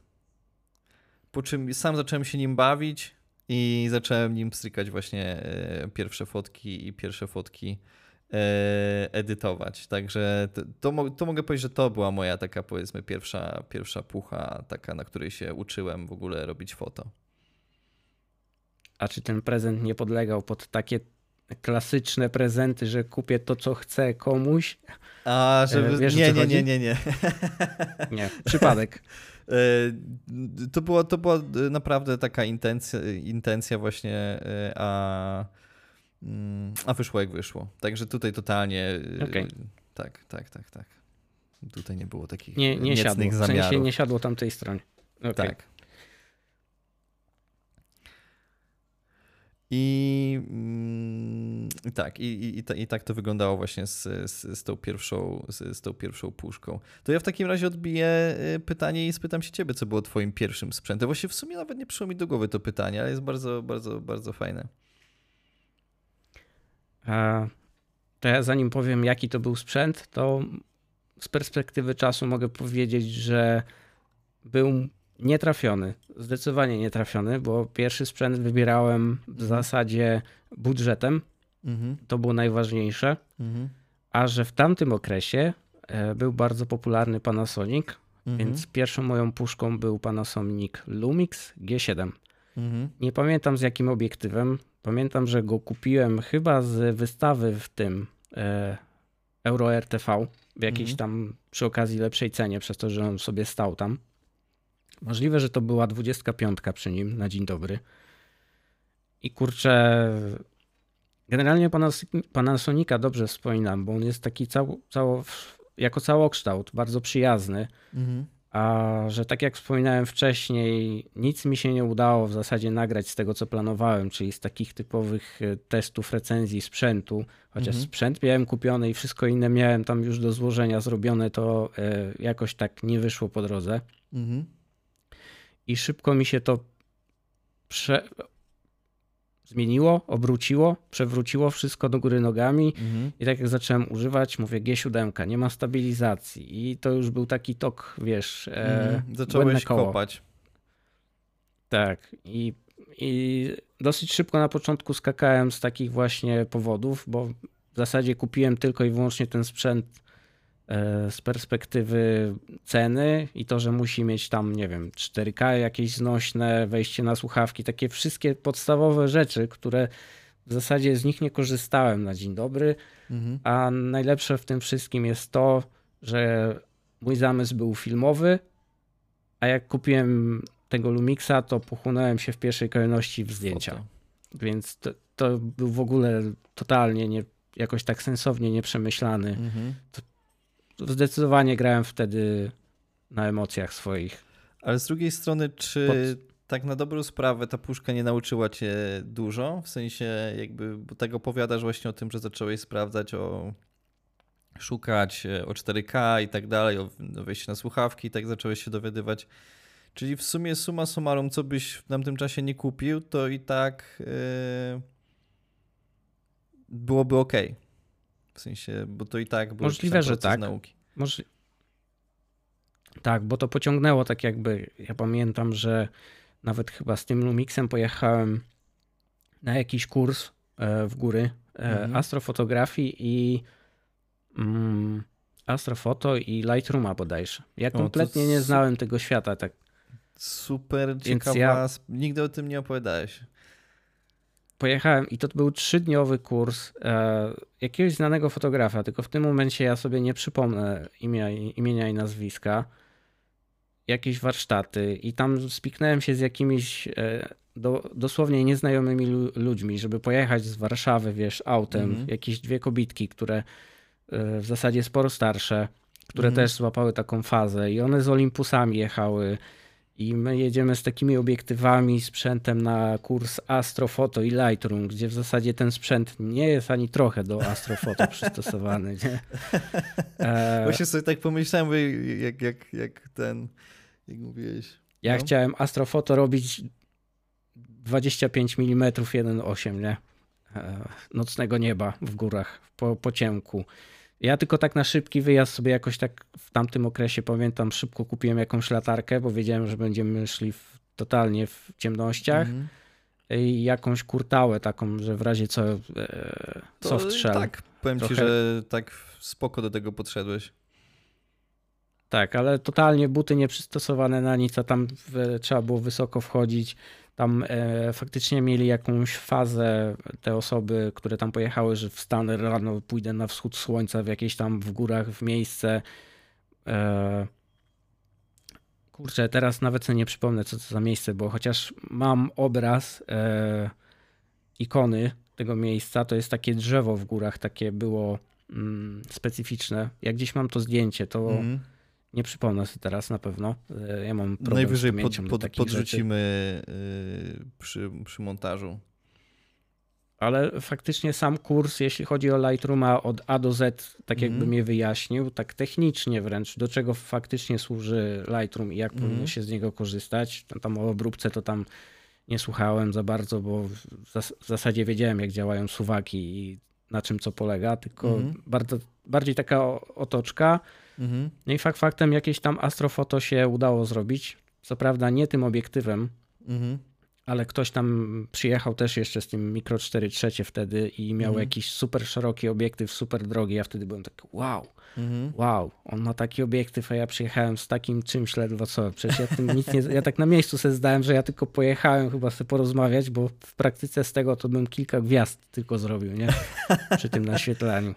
Po czym sam zacząłem się nim bawić i zacząłem nim strykać właśnie e, pierwsze fotki i pierwsze fotki edytować. Także to, to, to, mogę powiedzieć, że to była moja taka powiedzmy pierwsza, pierwsza pucha, taka, na której się uczyłem w ogóle robić foto. A czy ten prezent nie podlegał pod takie klasyczne prezenty, że kupię to, co chcę komuś. A, żeby... E, Wiesz, nie, nie, nie, nie, nie. Nie, przypadek. E, to, było, to była naprawdę taka intencja, intencja właśnie, e, a, a wyszło jak wyszło. Także tutaj totalnie... Okay. Tak, tak, tak, tak. Tutaj nie było takich nie, nie siadło. W sensie nie siadło tamtej stronie. Okay. Tak. I mm, tak, i, i, i, i, tak to wyglądało właśnie z, z, z, tą pierwszą, z, z, tą pierwszą puszką. To ja w takim razie odbiję y, pytanie i spytam się ciebie, co było twoim pierwszym sprzętem. Właśnie w sumie nawet nie przyszło mi do głowy to pytanie, ale jest bardzo, bardzo, bardzo fajne. A, to ja zanim powiem, jaki to był sprzęt, to z perspektywy czasu mogę powiedzieć, że był Nietrafiony, zdecydowanie nietrafiony, bo pierwszy sprzęt wybierałem w mhm. zasadzie budżetem. Mhm. To było najważniejsze. Mhm. A że w tamtym okresie e, był bardzo popularny Panasonic, mhm. więc pierwszą moją puszką był Panasonic Lumix G7. Mhm. Nie pamiętam z jakim obiektywem, Pamiętam, że go kupiłem chyba z wystawy w tym e, Euro RTV w jakiejś Mhm. tam przy okazji lepszej cenie, przez to, że on sobie stał tam. Możliwe, że to była 25 przy nim na dzień dobry. I kurczę, generalnie Panas- Panasonica dobrze wspominam, bo on jest taki cał, cało, jako całokształt bardzo przyjazny. Mhm. A że tak jak wspominałem wcześniej, nic mi się nie udało w zasadzie nagrać z tego, co planowałem, czyli z takich typowych e, testów, recenzji sprzętu. Chociaż Mhm. sprzęt miałem kupiony i wszystko inne miałem tam już do złożenia zrobione, to e, jakoś tak nie wyszło po drodze. Mhm. I szybko mi się to prze... zmieniło, obróciło, przewróciło wszystko do góry nogami. Mhm. I tak jak zacząłem używać, mówię G7, nie ma stabilizacji. I to już był taki tok, wiesz, e, Mhm. błędne Zacząłeś koło. kopać. Tak. I, I dosyć szybko na początku skakałem z takich właśnie powodów, bo w zasadzie kupiłem tylko i wyłącznie ten sprzęt e, z perspektywy ceny i to, że musi mieć tam, nie wiem, 4K jakieś znośne, wejście na słuchawki, takie wszystkie podstawowe rzeczy, które w zasadzie z nich nie korzystałem na dzień dobry. Mhm. A najlepsze w tym wszystkim jest to, że mój zamysł był filmowy, a jak kupiłem tego Lumixa, to pochłonąłem się w pierwszej kolejności w zdjęcia. Foto. Więc to, to był w ogóle totalnie nie, jakoś tak sensownie nieprzemyślany. Mhm. Zdecydowanie grałem wtedy na emocjach swoich. Ale z drugiej strony, czy tak na dobrą sprawę ta puszka nie nauczyła cię dużo? W sensie jakby, bo tak opowiadasz właśnie o tym, że zacząłeś sprawdzać o szukać e, o 4K i tak dalej, o o wejście na słuchawki i tak zacząłeś się dowiadywać. Czyli w sumie suma summarum, co byś w tamtym czasie nie kupił, to i tak yy, byłoby ok. W sensie, bo to i tak był Możliwe, że tak. nauki. Może... Tak, bo to pociągnęło tak jakby. Ja pamiętam, że nawet chyba z tym Lumixem pojechałem na jakiś kurs e, w góry e, Mhm. astrofotografii i mm, astrofoto i Lightrooma bodajże. Ja kompletnie nie su- znałem tego świata. Tak Super ciekawa, ja- nigdy o tym nie opowiadałeś. Pojechałem i to był trzydniowy kurs e, jakiegoś znanego fotografa, tylko w tym momencie ja sobie nie przypomnę imienia, imienia i nazwiska. Jakieś warsztaty i tam spiknąłem się z jakimiś e, do, dosłownie nieznajomymi lu, ludźmi, żeby pojechać z Warszawy, wiesz, autem. Mhm. Jakieś dwie kobitki, które e, w zasadzie sporo starsze, które Mhm. też złapały taką fazę i one z Olympusami jechały. I my jedziemy z takimi obiektywami, sprzętem na kurs Astrofoto i Lightroom, gdzie w zasadzie ten sprzęt nie jest ani trochę do Astrofoto przystosowany. Nie? Właśnie sobie tak pomyślałem, jak, jak, jak ten, jak mówiłeś. ja no. chciałem Astrofoto robić 25 mm 1.8, nie? E, nocnego nieba w górach, po, po ciemku. Ja tylko tak na szybki wyjazd sobie jakoś tak w tamtym okresie pamiętam, szybko kupiłem jakąś latarkę, bo wiedziałem, że będziemy szli w, totalnie w ciemnościach. Mhm. i jakąś kurtałę taką, że w razie co e, soft shell. Tak, powiem ci, Trochę- że tak spoko do tego podszedłeś. Tak, ale totalnie buty nieprzystosowane na nic, a tam w, trzeba było wysoko wchodzić. Tam e, faktycznie mieli jakąś fazę te osoby, które tam pojechały, że wstanę rano, pójdę na wschód słońca w jakieś tam w górach, w miejsce. E, kurczę, teraz nawet sobie nie przypomnę, co to za miejsce było, chociaż mam obraz e, ikony tego miejsca. To jest takie drzewo w górach, takie było mm, specyficzne. Jak gdzieś mam to zdjęcie, to Mhm. Nie przypomnę sobie teraz na pewno. E, Ja mam problem Najwyżej z pod, pod, podrzucimy y, przy, przy montażu. Ale faktycznie sam kurs, jeśli chodzi o Lightrooma od A do Z, tak jakby Mhm. mnie wyjaśnił, tak technicznie wręcz, do czego faktycznie służy Lightroom i jak Mhm. powinno się z niego korzystać. Tam o obróbce to tam nie słuchałem za bardzo, bo w zas- w zasadzie wiedziałem, jak działają suwaki i na czym co polega, tylko Mhm. bardzo, bardziej taka otoczka. Mhm. No i fakt faktem jakieś tam astrofoto się udało zrobić. Co prawda nie tym obiektywem, Mhm. Ale ktoś tam przyjechał też jeszcze z tym Micro 4 trzecie wtedy i miał mhm. jakiś super szeroki obiektyw, super drogi. Ja wtedy byłem taki wow, mhm. wow, on ma taki obiektyw, a ja przyjechałem z takim czymś ledwo co. Przecież ja, tym nic nie, ja tak na miejscu sobie zdałem, że ja tylko pojechałem chyba sobie porozmawiać, bo w praktyce z tego to bym kilka gwiazd tylko zrobił, nie? Przy tym naświetlaniu.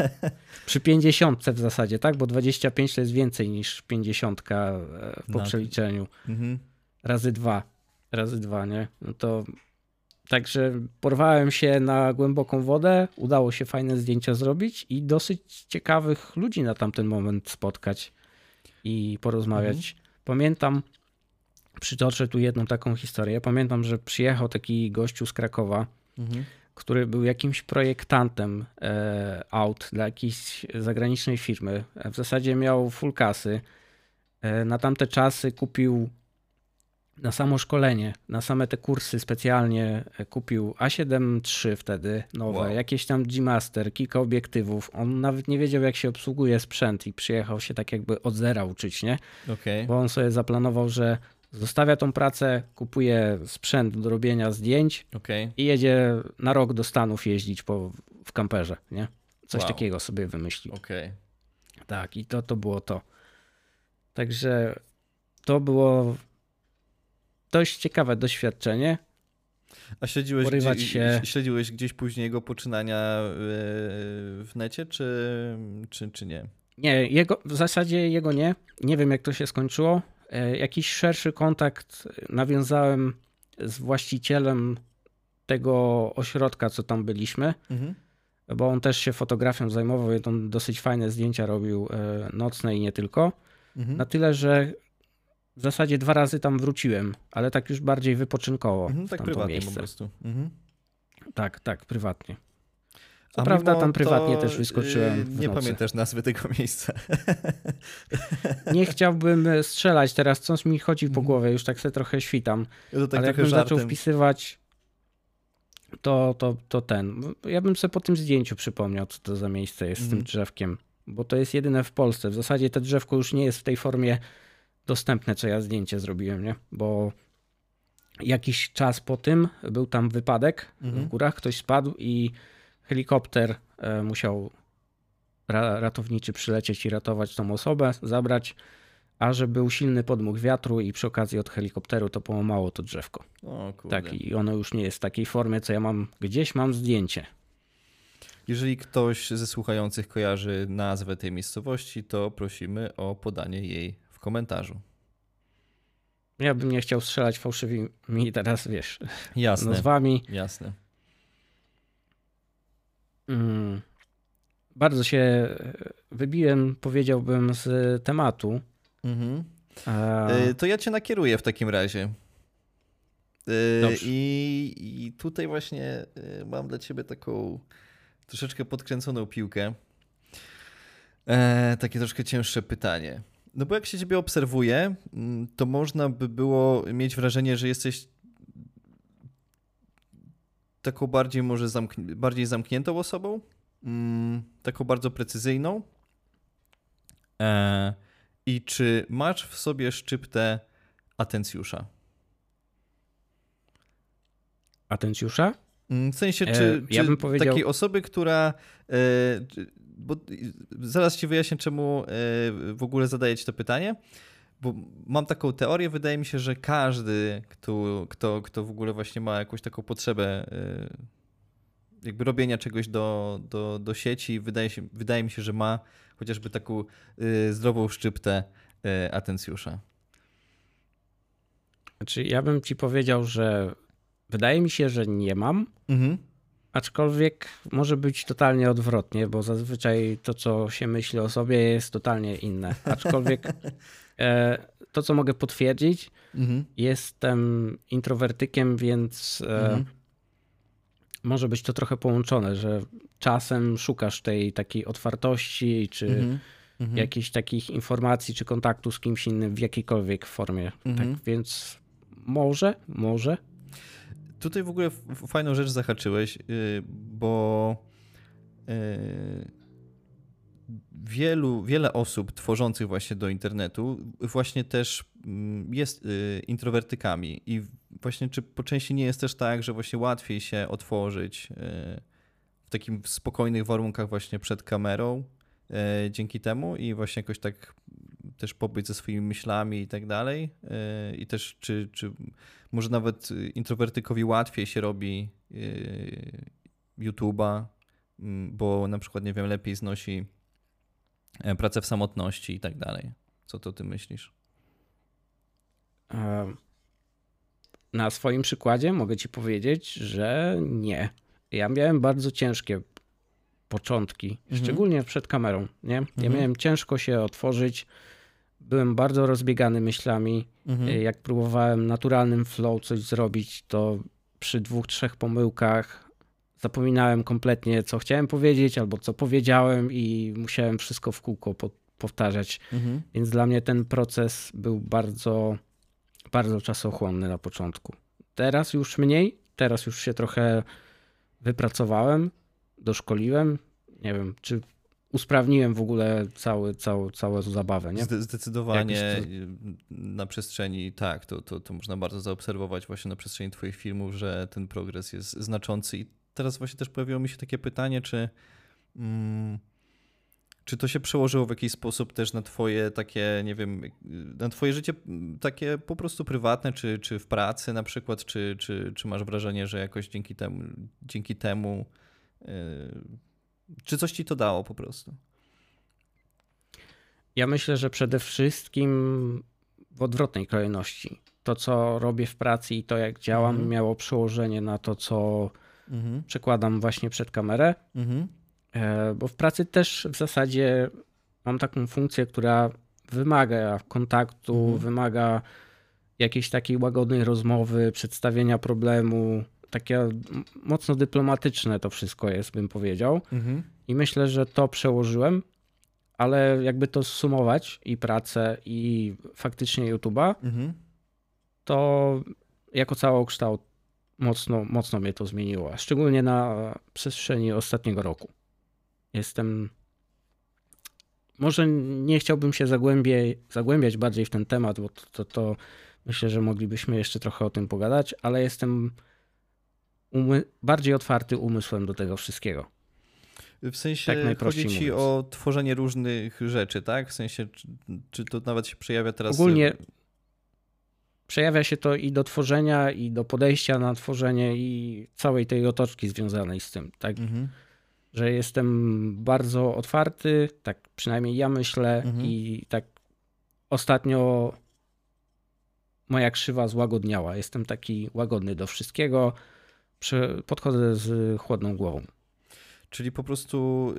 Przy 50 w zasadzie, tak? Bo 25 to jest więcej niż 50 e, po no. przeliczeniu. Mhm. Razy dwa razy dwa, nie? No to także porwałem się na głęboką wodę, udało się fajne zdjęcia zrobić i dosyć ciekawych ludzi na tamten moment spotkać i porozmawiać. Mhm. Pamiętam, przytoczę tu jedną taką historię. Pamiętam, że przyjechał taki gościu z Krakowa, mhm. który był jakimś projektantem e, aut dla jakiejś zagranicznej firmy. W zasadzie miał full kasy. E, na tamte czasy kupił na samo szkolenie, na same te kursy specjalnie e, kupił A7 III wtedy nowe, wow. jakieś tam G-Master, kilka obiektywów. On nawet nie wiedział, jak się obsługuje sprzęt i przyjechał się tak jakby od zera uczyć, nie? Okay. Bo on sobie zaplanował, że zostawia tą pracę, kupuje sprzęt do robienia zdjęć okay. i jedzie na rok do Stanów jeździć po, w kamperze, nie? Coś wow. takiego sobie wymyślił. Okay. Tak, i to, to było to. Także to było dość ciekawe doświadczenie. A śledziłeś, gdzie, się... śledziłeś gdzieś później jego poczynania e, w necie, czy, czy, czy nie? Nie, jego, w zasadzie jego nie. Nie wiem, jak to się skończyło. E, jakiś szerszy kontakt nawiązałem z właścicielem tego ośrodka, co tam byliśmy, mhm. bo on też się fotografią zajmował i on dosyć fajne zdjęcia robił e, nocne i nie tylko. Mhm. Na tyle, że w zasadzie dwa razy tam wróciłem, ale tak już bardziej wypoczynkowo. Mhm, tak prywatnie miejsce. po prostu. Mhm. Tak, tak, prywatnie. Co A prawda tam prywatnie też wyskoczyłem. Yy, nie nocy. pamiętasz nazwy tego miejsca. nie chciałbym strzelać teraz, coś mi chodzi po mhm. głowie, już tak sobie trochę świtam. Ja tak ale jakbym żartem. zaczął wpisywać, to, to, to ten. Ja bym sobie po tym zdjęciu przypomniał, co to za miejsce jest z tym mhm. drzewkiem, bo to jest jedyne w Polsce. W zasadzie to drzewko już nie jest w tej formie dostępne, co ja zdjęcie zrobiłem, nie? Bo jakiś czas po tym był tam wypadek mhm. w górach, ktoś spadł i helikopter e, musiał ratowniczy przylecieć i ratować tą osobę, zabrać, a że był silny podmuch wiatru i przy okazji od helikopteru to połamało to drzewko. O, kurde. Tak, i ono już nie jest w takiej formie, co ja mam, gdzieś mam zdjęcie. Jeżeli ktoś ze słuchających kojarzy nazwę tej miejscowości, to prosimy o podanie jej komentarzu. Ja bym nie chciał strzelać fałszywymi teraz, wiesz, Jasne. nazwami. Jasne. Mm. Bardzo się wybiłem, powiedziałbym, z tematu. Mhm. A... E, to ja cię nakieruję w takim razie. E, I, I tutaj właśnie e, mam dla ciebie taką troszeczkę podkręconą piłkę. takie troszkę cięższe pytanie. No bo jak się ciebie obserwuje, mm, to można by było mieć wrażenie, że jesteś taką bardziej może zamkn bardziej zamkniętą osobą, mm, taką bardzo precyzyjną. E I czy masz w sobie szczyptę atencjusza? Atencjusza? Mm, w sensie, czy, e, ja czy powiedział... takiej osoby, która e, bo zaraz ci wyjaśnię, czemu e, w ogóle zadaję ci to pytanie. Bo mam taką teorię, wydaje mi się, że każdy, kto, kto, kto w ogóle właśnie ma jakąś taką potrzebę e, jakby robienia czegoś do, do, do sieci, wydaje, się, wydaje mi się, że ma chociażby taką e, zdrową szczyptę atencjusza. Znaczy, ja bym ci powiedział, że wydaje mi się, że nie mam. Mhm. Aczkolwiek może być totalnie odwrotnie, bo zazwyczaj to, co się myśli o sobie, jest totalnie inne. Aczkolwiek e, to, co mogę potwierdzić, mhm. jestem introwertykiem, więc e, mhm. może być to trochę połączone, że czasem szukasz tej takiej otwartości, czy mhm. mhm. jakichś takich informacji, czy kontaktu z kimś innym w jakiejkolwiek formie. Tak mhm. więc może, może Tutaj w ogóle fajną rzecz zahaczyłeś, y, bo y, wielu, wiele osób tworzących właśnie do internetu właśnie też mm, jest y, introwertykami i właśnie czy po części nie jest też tak, że właśnie łatwiej się otworzyć w takim spokojnych warunkach właśnie przed kamerą dzięki temu i właśnie jakoś tak też pobyć ze swoimi myślami i tak dalej. I też czy, czy może nawet introwertykowi łatwiej się robi YouTube'a, mm, bo na przykład, nie wiem, lepiej znosi e, pracę w samotności i tak dalej. Co to ty myślisz? Na swoim przykładzie mogę ci powiedzieć, że nie. Ja miałem bardzo ciężkie początki, mhm. szczególnie przed kamerą. Nie? Ja mhm. miałem ciężko się otworzyć. Byłem bardzo rozbiegany myślami. Mhm. Jak próbowałem naturalnym flow coś zrobić, to przy dwóch, trzech pomyłkach zapominałem kompletnie, co chciałem powiedzieć, albo co powiedziałem, i musiałem wszystko w kółko powtarzać. Mhm. Więc dla mnie ten proces był bardzo, bardzo czasochłonny na początku. Teraz już mniej, teraz już się trochę wypracowałem, doszkoliłem. Nie wiem, czy usprawniłem w ogóle cały, cały, całą zabawę. Nie? Zdecydowanie na przestrzeni, tak, to, to, to można bardzo zaobserwować właśnie na przestrzeni Twoich filmów, że ten progres jest znaczący i teraz właśnie też pojawiło mi się takie pytanie, czy, mm, czy to się przełożyło w jakiś sposób też na twoje takie, nie wiem, na twoje życie takie po prostu prywatne, czy, czy w pracy na przykład, czy, czy, czy masz wrażenie, że jakoś dzięki temu, dzięki temu yy, czy coś ci to dało po prostu? Ja myślę, że przede wszystkim w odwrotnej kolejności. To, co robię w pracy i to, jak działam, mhm. miało przełożenie na to, co mhm. przekładam właśnie przed kamerę, mhm. E, bo w pracy też w zasadzie mam taką funkcję, która wymaga kontaktu, mhm. wymaga jakiejś takiej łagodnej rozmowy, przedstawienia problemu, takie mocno dyplomatyczne to wszystko jest, bym powiedział. Mhm. I myślę, że to przełożyłem, ale jakby to sumować i pracę, i faktycznie YouTube'a, mhm. to jako całokształt mocno, mocno mnie to zmieniło, szczególnie na przestrzeni ostatniego roku. Jestem. Może nie chciałbym się zagłębiać, zagłębiać bardziej w ten temat, bo to, to, to myślę, że moglibyśmy jeszcze trochę o tym pogadać, ale jestem umy bardziej otwarty umysłem do tego wszystkiego. W sensie tak chodzi ci mówiąc. o tworzenie różnych rzeczy, tak? W sensie, czy, czy to nawet się przejawia teraz? Ogólnie przejawia się to i do tworzenia, i do podejścia na tworzenie, i całej tej otoczki związanej z tym, tak? Mhm. Że jestem bardzo otwarty, tak przynajmniej ja myślę, mhm. i tak ostatnio moja krzywa złagodniała. Jestem taki łagodny do wszystkiego, podchodzę z chłodną głową. Czyli po prostu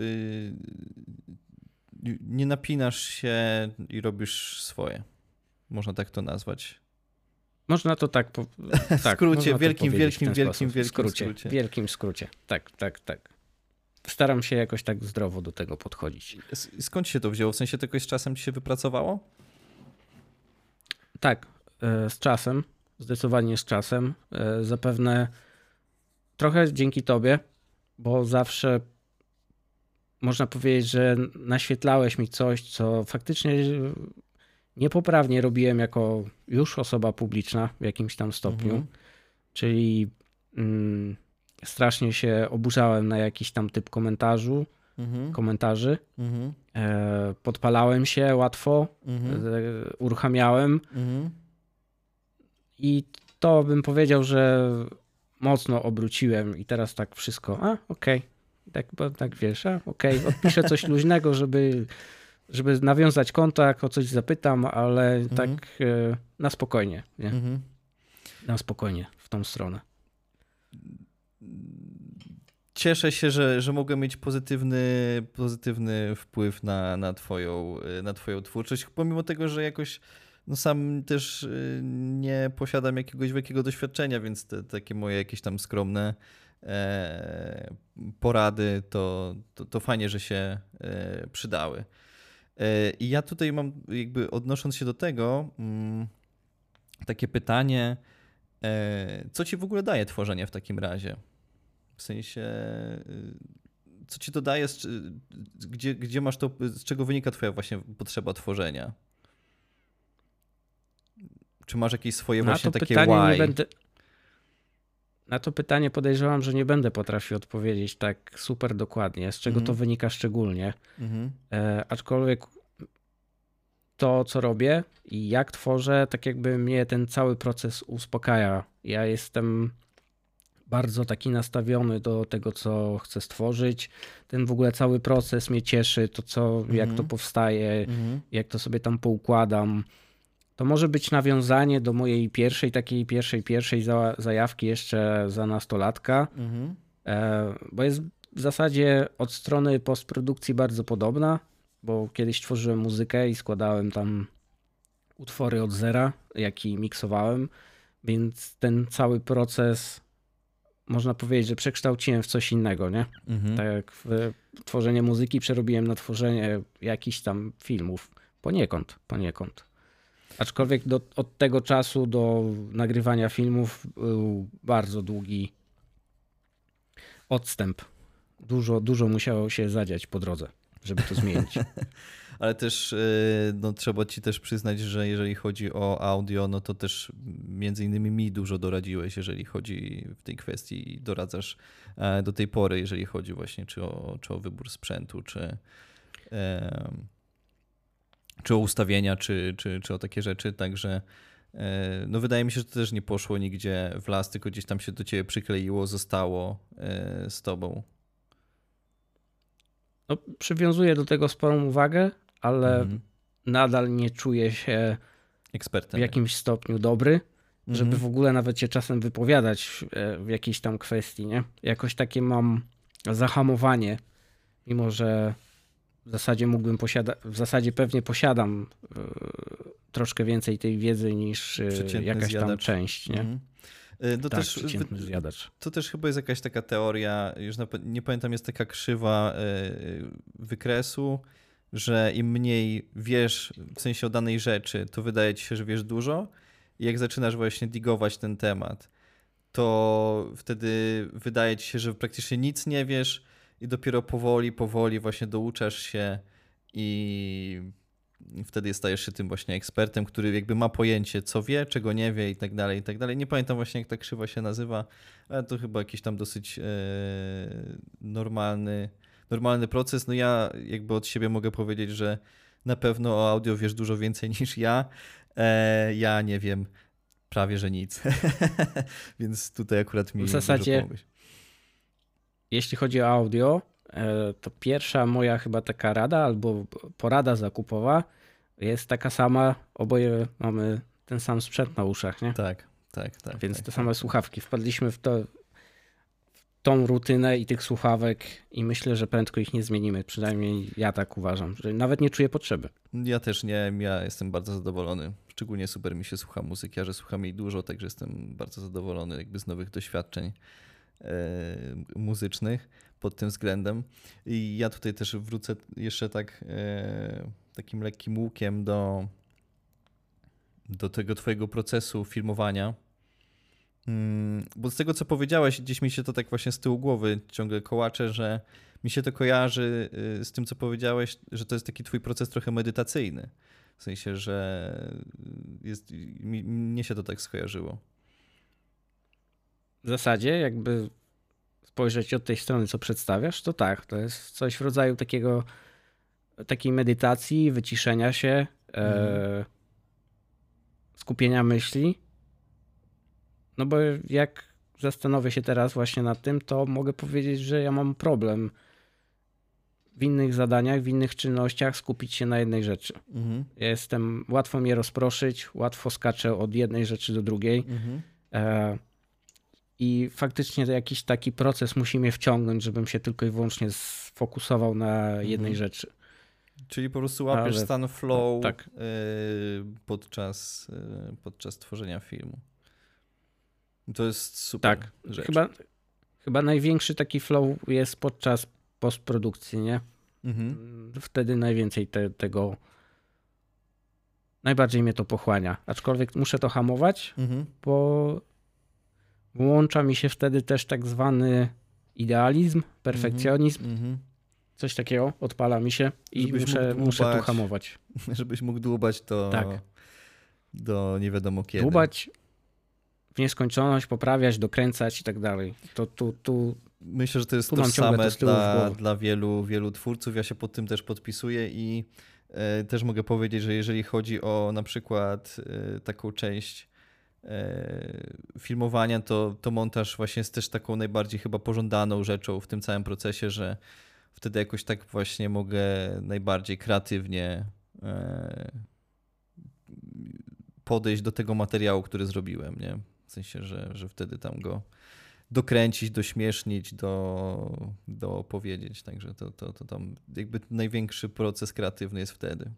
yy, nie napinasz się i robisz swoje. Można tak to nazwać. Można to tak. Po, w tak, skrócie, wielkim, wielkim, wielkim, wielkim skrócie, skrócie. Wielkim skrócie. Tak, tak, tak. Staram się jakoś tak zdrowo do tego podchodzić. Skąd się to wzięło? W sensie tylko z czasem ci się wypracowało? Tak, e, z czasem. Zdecydowanie z czasem. E, zapewne trochę dzięki tobie, bo zawsze można powiedzieć, że naświetlałeś mi coś, co faktycznie niepoprawnie robiłem jako już osoba publiczna w jakimś tam stopniu. Mhm. Czyli mm, strasznie się oburzałem na jakiś tam typ komentarzu, mhm. komentarzy. Mhm. E, podpalałem się łatwo, mhm. e, uruchamiałem. Mhm. I to bym powiedział, że mocno obróciłem i teraz tak wszystko, a okej, okay. tak, tak wiesz, a okej, okay. odpiszę coś luźnego, żeby żeby nawiązać kontakt, o coś zapytam, ale mhm. tak e, na spokojnie, nie? Mhm. Na spokojnie w tą stronę. Cieszę się, że, że mogę mieć pozytywny, pozytywny wpływ na, na, twoją, na twoją twórczość, pomimo tego, że jakoś no sam też e, nie posiadam jakiegoś wielkiego doświadczenia, więc te, takie moje jakieś tam skromne e, porady to, to, to, fajnie, że się e, przydały. E, I ja tutaj mam, jakby odnosząc się do tego, mm, takie pytanie, e, co ci w ogóle daje tworzenie w takim razie? W sensie, e, co ci to daje, gdzie, gdzie masz to, z czego wynika twoja właśnie potrzeba tworzenia? Czy masz jakieś swoje na właśnie takie why? Będę... Na to pytanie podejrzewam, że nie będę potrafił odpowiedzieć tak super dokładnie, z czego to mhm. wynika szczególnie. Mhm. E, aczkolwiek to, co robię i jak tworzę, tak jakby mnie ten cały proces uspokaja. Ja jestem bardzo taki nastawiony do tego, co chcę stworzyć. Ten w ogóle cały proces mnie cieszy, to co, jak to mhm. powstaje, mhm. jak to sobie tam poukładam. To może być nawiązanie do mojej pierwszej, takiej pierwszej, pierwszej za, zajawki jeszcze za nastolatka, mhm. e, bo jest w zasadzie od strony postprodukcji bardzo podobna, bo kiedyś tworzyłem muzykę i składałem tam utwory od zera, jak i miksowałem, więc ten cały proces można powiedzieć, że przekształciłem w coś innego, nie? Mhm. Tak jak tworzenie muzyki przerobiłem na tworzenie jakichś tam filmów. Poniekąd, poniekąd. Aczkolwiek do, od tego czasu do nagrywania filmów był bardzo długi odstęp. Dużo, dużo musiało się zadziać po drodze, żeby to zmienić. ale też y, no, trzeba ci też przyznać, że jeżeli chodzi o audio, no to też między innymi mi dużo doradziłeś, jeżeli chodzi w tej kwestii i doradzasz e, do tej pory, jeżeli chodzi właśnie czy o, czy o wybór sprzętu, czy, czy o ustawienia, czy, czy, czy o takie rzeczy, także e, no wydaje mi się, że to też nie poszło nigdzie w las, tylko gdzieś tam się do ciebie przykleiło, zostało e, z tobą. No, przywiązuję do tego sporą uwagę, ale mhm. nadal nie czuję się Ekspertem. w jakimś stopniu dobry, mhm. żeby w ogóle nawet się czasem wypowiadać e, w jakiejś tam kwestii, nie? Jakoś takie mam zahamowanie, mimo że w zasadzie mógłbym posiadać, w zasadzie pewnie posiadam e, troszkę więcej tej wiedzy niż e, jakaś zjadacz. tam część, nie? Mhm. No tak, też, zjadacz. To też chyba jest jakaś taka teoria, już nie pamiętam, jest taka krzywa wykresu, że im mniej wiesz w sensie o danej rzeczy, to wydaje ci się, że wiesz dużo. I jak zaczynasz właśnie digować ten temat, to wtedy wydaje ci się, że praktycznie nic nie wiesz i dopiero powoli, powoli właśnie douczasz się i wtedy stajesz się tym właśnie ekspertem, który jakby ma pojęcie, co wie, czego nie wie i tak dalej, i tak dalej. Nie pamiętam właśnie, jak ta krzywa się nazywa, ale to chyba jakiś tam dosyć e, normalny normalny proces. No ja jakby od siebie mogę powiedzieć, że na pewno o audio wiesz dużo więcej niż ja. E, ja nie wiem prawie, że nic. Więc tutaj akurat mi W zasadzie, jeśli chodzi o audio, e, to pierwsza moja chyba taka rada albo porada zakupowa jest taka sama. Oboje mamy ten sam sprzęt na uszach, nie? Tak, tak, tak. Więc tak, te same tak. słuchawki. Wpadliśmy w to tą rutynę i tych słuchawek i myślę, że prędko ich nie zmienimy. Przynajmniej ja tak uważam, że nawet nie czuję potrzeby. Ja też nie, ja jestem bardzo zadowolony. Szczególnie super mi się słucha muzyki, ja że słucham jej dużo, także jestem bardzo zadowolony jakby z nowych doświadczeń muzycznych pod tym względem. I ja tutaj też wrócę jeszcze tak e, takim lekkim łukiem do, do tego twojego procesu filmowania Mm, bo z tego, co powiedziałeś, gdzieś mi się to tak właśnie z tyłu głowy ciągle kołacze, że mi się to kojarzy y, z tym, co powiedziałeś, że to jest taki twój proces trochę medytacyjny. W sensie, że jest, mi, mnie się to tak skojarzyło. W zasadzie, jakby spojrzeć od tej strony, co przedstawiasz, to tak, to jest coś w rodzaju takiego takiej medytacji, wyciszenia się, mm. e, mhm. skupienia myśli no bo jak zastanowię się teraz właśnie nad tym, to mogę powiedzieć, że ja mam problem w innych zadaniach, w innych czynnościach skupić się na jednej rzeczy. Mhm. Ja jestem, łatwo mnie rozproszyć, łatwo skaczę od jednej rzeczy do drugiej. Mhm. E, I faktycznie jakiś taki proces musi mnie wciągnąć, żebym się tylko i wyłącznie sfokusował na jednej mhm. rzeczy. Czyli po prostu łapiesz Ale, stan flow tak. E, podczas, e, podczas tworzenia filmu. To jest super. Tak. Rzecz. Chyba, chyba największy taki flow jest podczas postprodukcji, nie? Mhm. Wtedy najwięcej te, tego. Najbardziej mnie to pochłania. Aczkolwiek muszę to hamować, mhm. bo włącza mi się wtedy też tak zwany idealizm, perfekcjonizm. Mhm. mhm. Coś takiego odpala mi się i muszę, muszę tu hamować. Żebyś mógł dłubać to. Tak do nie wiadomo kiedy. Dłubać w nieskończoność, poprawiać, dokręcać i tak dalej. To tu, tu Myślę, że to jest to same dla, dla wielu, wielu twórców. Ja się pod tym też podpisuję i e, też mogę powiedzieć, że jeżeli chodzi o na przykład e, taką część filmowania, to, to montaż właśnie jest też taką najbardziej chyba pożądaną rzeczą w tym całym procesie, że wtedy jakoś tak właśnie mogę najbardziej kreatywnie e, podejść do tego materiału, który zrobiłem, nie? W sensie, że, że wtedy tam go dokręcić, dośmiesznić, do, do opowiedzieć. Także to, to, to tam jakby największy proces kreatywny jest wtedy.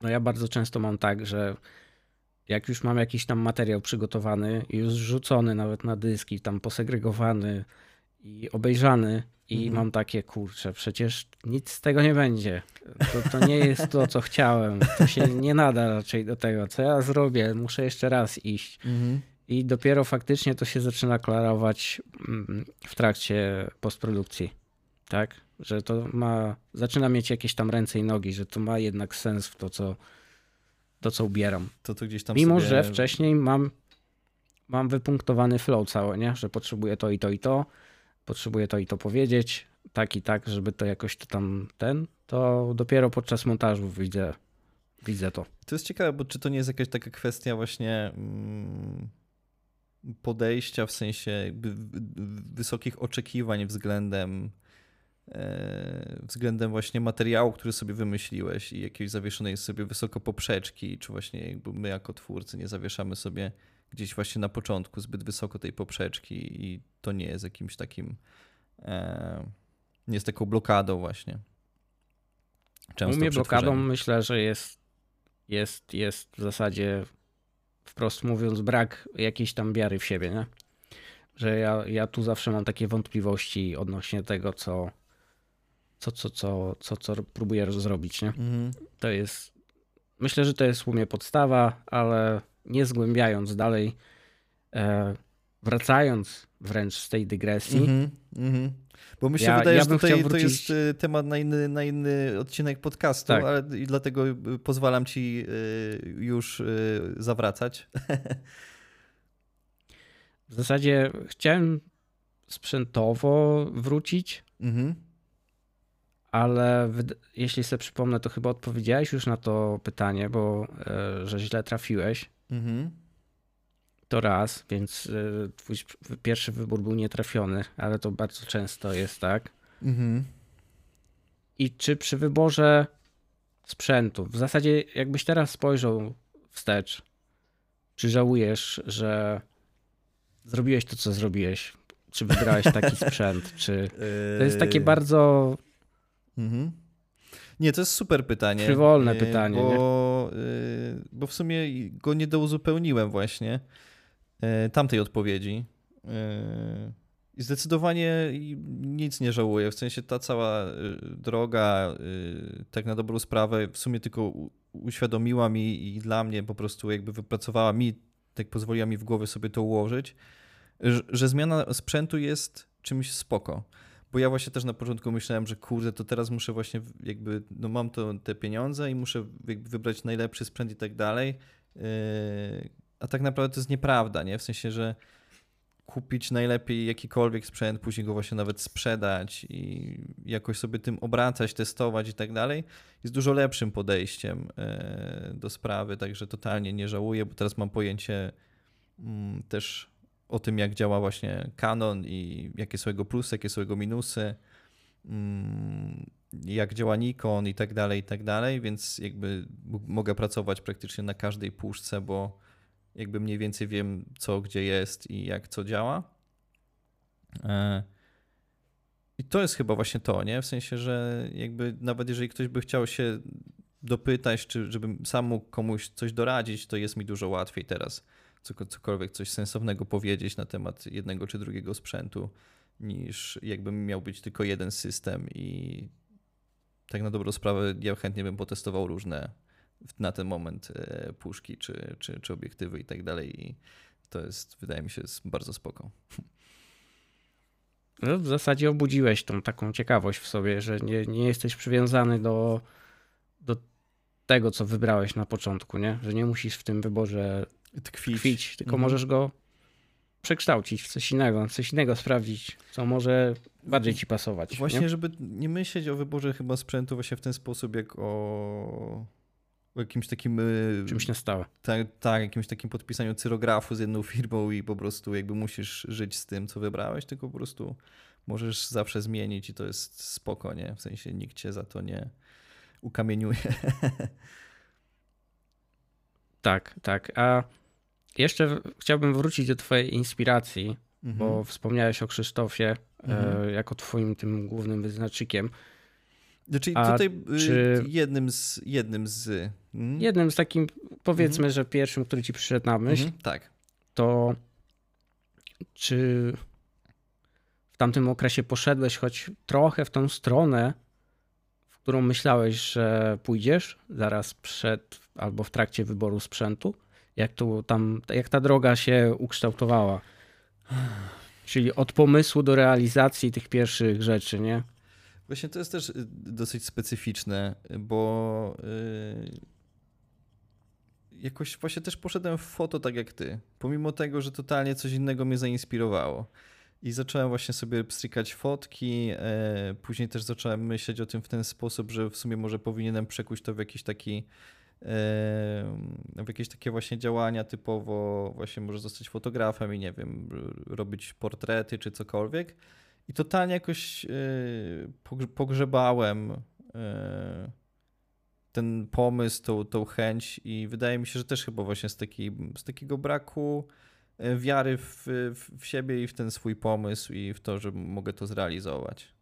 No ja bardzo często mam tak, że jak już mam jakiś tam materiał przygotowany, już rzucony nawet na dyski, tam posegregowany i obejrzany i mhm. mam takie, kurczę, przecież nic z tego nie będzie. To, to nie jest to, co chciałem. To się nie nada raczej do tego. Co ja zrobię? Muszę jeszcze raz iść. Mhm. I dopiero faktycznie to się zaczyna klarować mm, w trakcie postprodukcji. Tak? Że to ma, zaczyna mieć jakieś tam ręce i nogi, że to ma jednak sens w to, co, to, co ubieram. To, gdzieś tam Mimo, sobie... że wcześniej mam, mam wypunktowany flow cały, nie? że potrzebuję to i to i to, potrzebuję to i to powiedzieć, tak i tak, żeby to jakoś to tam ten, to dopiero podczas montażu widzę, widzę to. To jest ciekawe, bo czy to nie jest jakaś taka kwestia właśnie mm, podejścia, w sensie wysokich oczekiwań względem względem właśnie materiału, który sobie wymyśliłeś i jakiejś zawieszonej sobie wysoko poprzeczki, czy właśnie jakby my jako twórcy nie zawieszamy sobie gdzieś właśnie na początku zbyt wysoko tej poprzeczki i to nie jest jakimś takim e, nie jest taką blokadą właśnie. Często U mnie blokadą myślę, że jest, jest, jest w zasadzie wprost mówiąc, brak jakiejś tam wiary w siebie, nie? Że ja, ja tu zawsze mam takie wątpliwości odnośnie tego, co, co, co, co, co, co próbuję zrobić, nie? Mhm. To jest, myślę, że to jest u mnie podstawa, ale nie zgłębiając dalej, e, wracając wręcz z tej dygresji. Mhm, mhm. Bo mi się ja, wydaje, ja że tutaj to jest y, temat na inny, na inny odcinek podcastu, tak. ale i dlatego y, pozwalam ci y, już zawracać. W zasadzie chciałem sprzętowo wrócić, mhm. Ale jeśli sobie przypomnę, to chyba odpowiedziałeś już na to pytanie, bo e, że źle trafiłeś. Mhm to raz, więc e, twój pierwszy wybór był nietrafiony, ale to bardzo często jest tak. Mhm. I czy przy wyborze sprzętu, w zasadzie jakbyś teraz spojrzał wstecz, czy żałujesz, że zrobiłeś to, co zrobiłeś? Czy wybrałeś taki sprzęt? Czy to jest takie yy. bardzo. Mhm. Nie, to jest super pytanie. Frywolne pytanie. Bo, nie? bo w sumie go nie douzupełniłem właśnie. E, tamtej odpowiedzi. E, I zdecydowanie nic nie żałuję. W sensie ta cała e, droga, tak na dobrą sprawę, w sumie tylko uświadomiła mi i dla mnie po prostu jakby wypracowała mi, tak pozwoliła mi w głowie sobie to ułożyć, że zmiana sprzętu jest czymś spoko. Bo ja właśnie też na początku myślałem, że kurde, to teraz muszę właśnie jakby, no mam to, te pieniądze i muszę wybrać najlepszy sprzęt i tak dalej a tak naprawdę to jest nieprawda, nie? W sensie, że kupić najlepiej jakikolwiek sprzęt, później go właśnie nawet sprzedać i jakoś sobie tym obracać, testować i tak dalej, jest dużo lepszym podejściem e, do sprawy, także totalnie nie żałuję, bo teraz mam pojęcie mm, też o tym, jak działa właśnie Canon i jakie są jego plusy, jakie są jego minusy, mm, jak działa Nikon i tak dalej, i tak dalej, więc jakby mogę pracować praktycznie na każdej puszce, bo jakby mniej więcej wiem, co gdzie jest i jak co działa. E, I to jest chyba właśnie to, nie? W sensie, że jakby nawet jeżeli ktoś by chciał się dopytać, czy żebym sam mógł komuś coś doradzić, to jest mi dużo łatwiej teraz cokolwiek coś sensownego powiedzieć na temat jednego czy drugiego sprzętu, niż jakbym miał być tylko jeden system i tak na dobrą sprawę ja chętnie bym potestował różne na ten moment e, puszki czy, czy, czy obiektywy i tak dalej. I to jest, wydaje mi się, bardzo spoko. No, w zasadzie obudziłeś tą taką ciekawość w sobie, że nie, nie jesteś przywiązany do, do tego, co wybrałeś na początku, nie? Że nie musisz w tym wyborze tkwić, tkwić tylko Mhm. możesz go przekształcić w coś innego, coś innego sprawdzić, co może bardziej ci pasować. Właśnie, nie? żeby nie myśleć o wyborze chyba sprzętu właśnie w ten sposób, jak o, jakimś takim. y, Czymś na stałe. Tak, tak, jakimś takim podpisaniu cyrografu z jedną firmą i po prostu jakby musisz żyć z tym, co wybrałeś, tylko po prostu możesz zawsze zmienić i to jest spoko, nie? W sensie nikt cię za to nie ukamieniuje. Tak, tak. A jeszcze chciałbym wrócić do twojej inspiracji, bo wspomniałeś o Krzysztofie Mhm. e, jako twoim tym głównym wyznacznikiem. Znaczy A tutaj y, czy- jednym z. Jednym z mm? Jednym z takim, powiedzmy, że pierwszym, który ci przyszedł na myśl, Mhm, Tak. to czy w tamtym okresie poszedłeś choć trochę w tą stronę, w którą myślałeś, że pójdziesz zaraz przed albo w trakcie wyboru sprzętu? Jak, to tam, jak ta droga się ukształtowała? Czyli od pomysłu do realizacji tych pierwszych rzeczy, nie? Właśnie to jest też y, dosyć specyficzne, bo y, jakoś właśnie też poszedłem w foto tak jak ty. Pomimo tego, że totalnie coś innego mnie zainspirowało. I zacząłem właśnie sobie pstrykać fotki, e, później też zacząłem myśleć o tym w ten sposób, że w sumie może powinienem przekuć to w jakiś taki w jakieś takie właśnie działania typowo właśnie może zostać fotografem i nie wiem, robić portrety czy cokolwiek. I totalnie jakoś pogrze- pogrzebałem yy, ten pomysł, tą, tą chęć i wydaje mi się, że też chyba właśnie z, takiej, z takiego braku yy, wiary w, w siebie i w ten swój pomysł i w to, że mogę to zrealizować.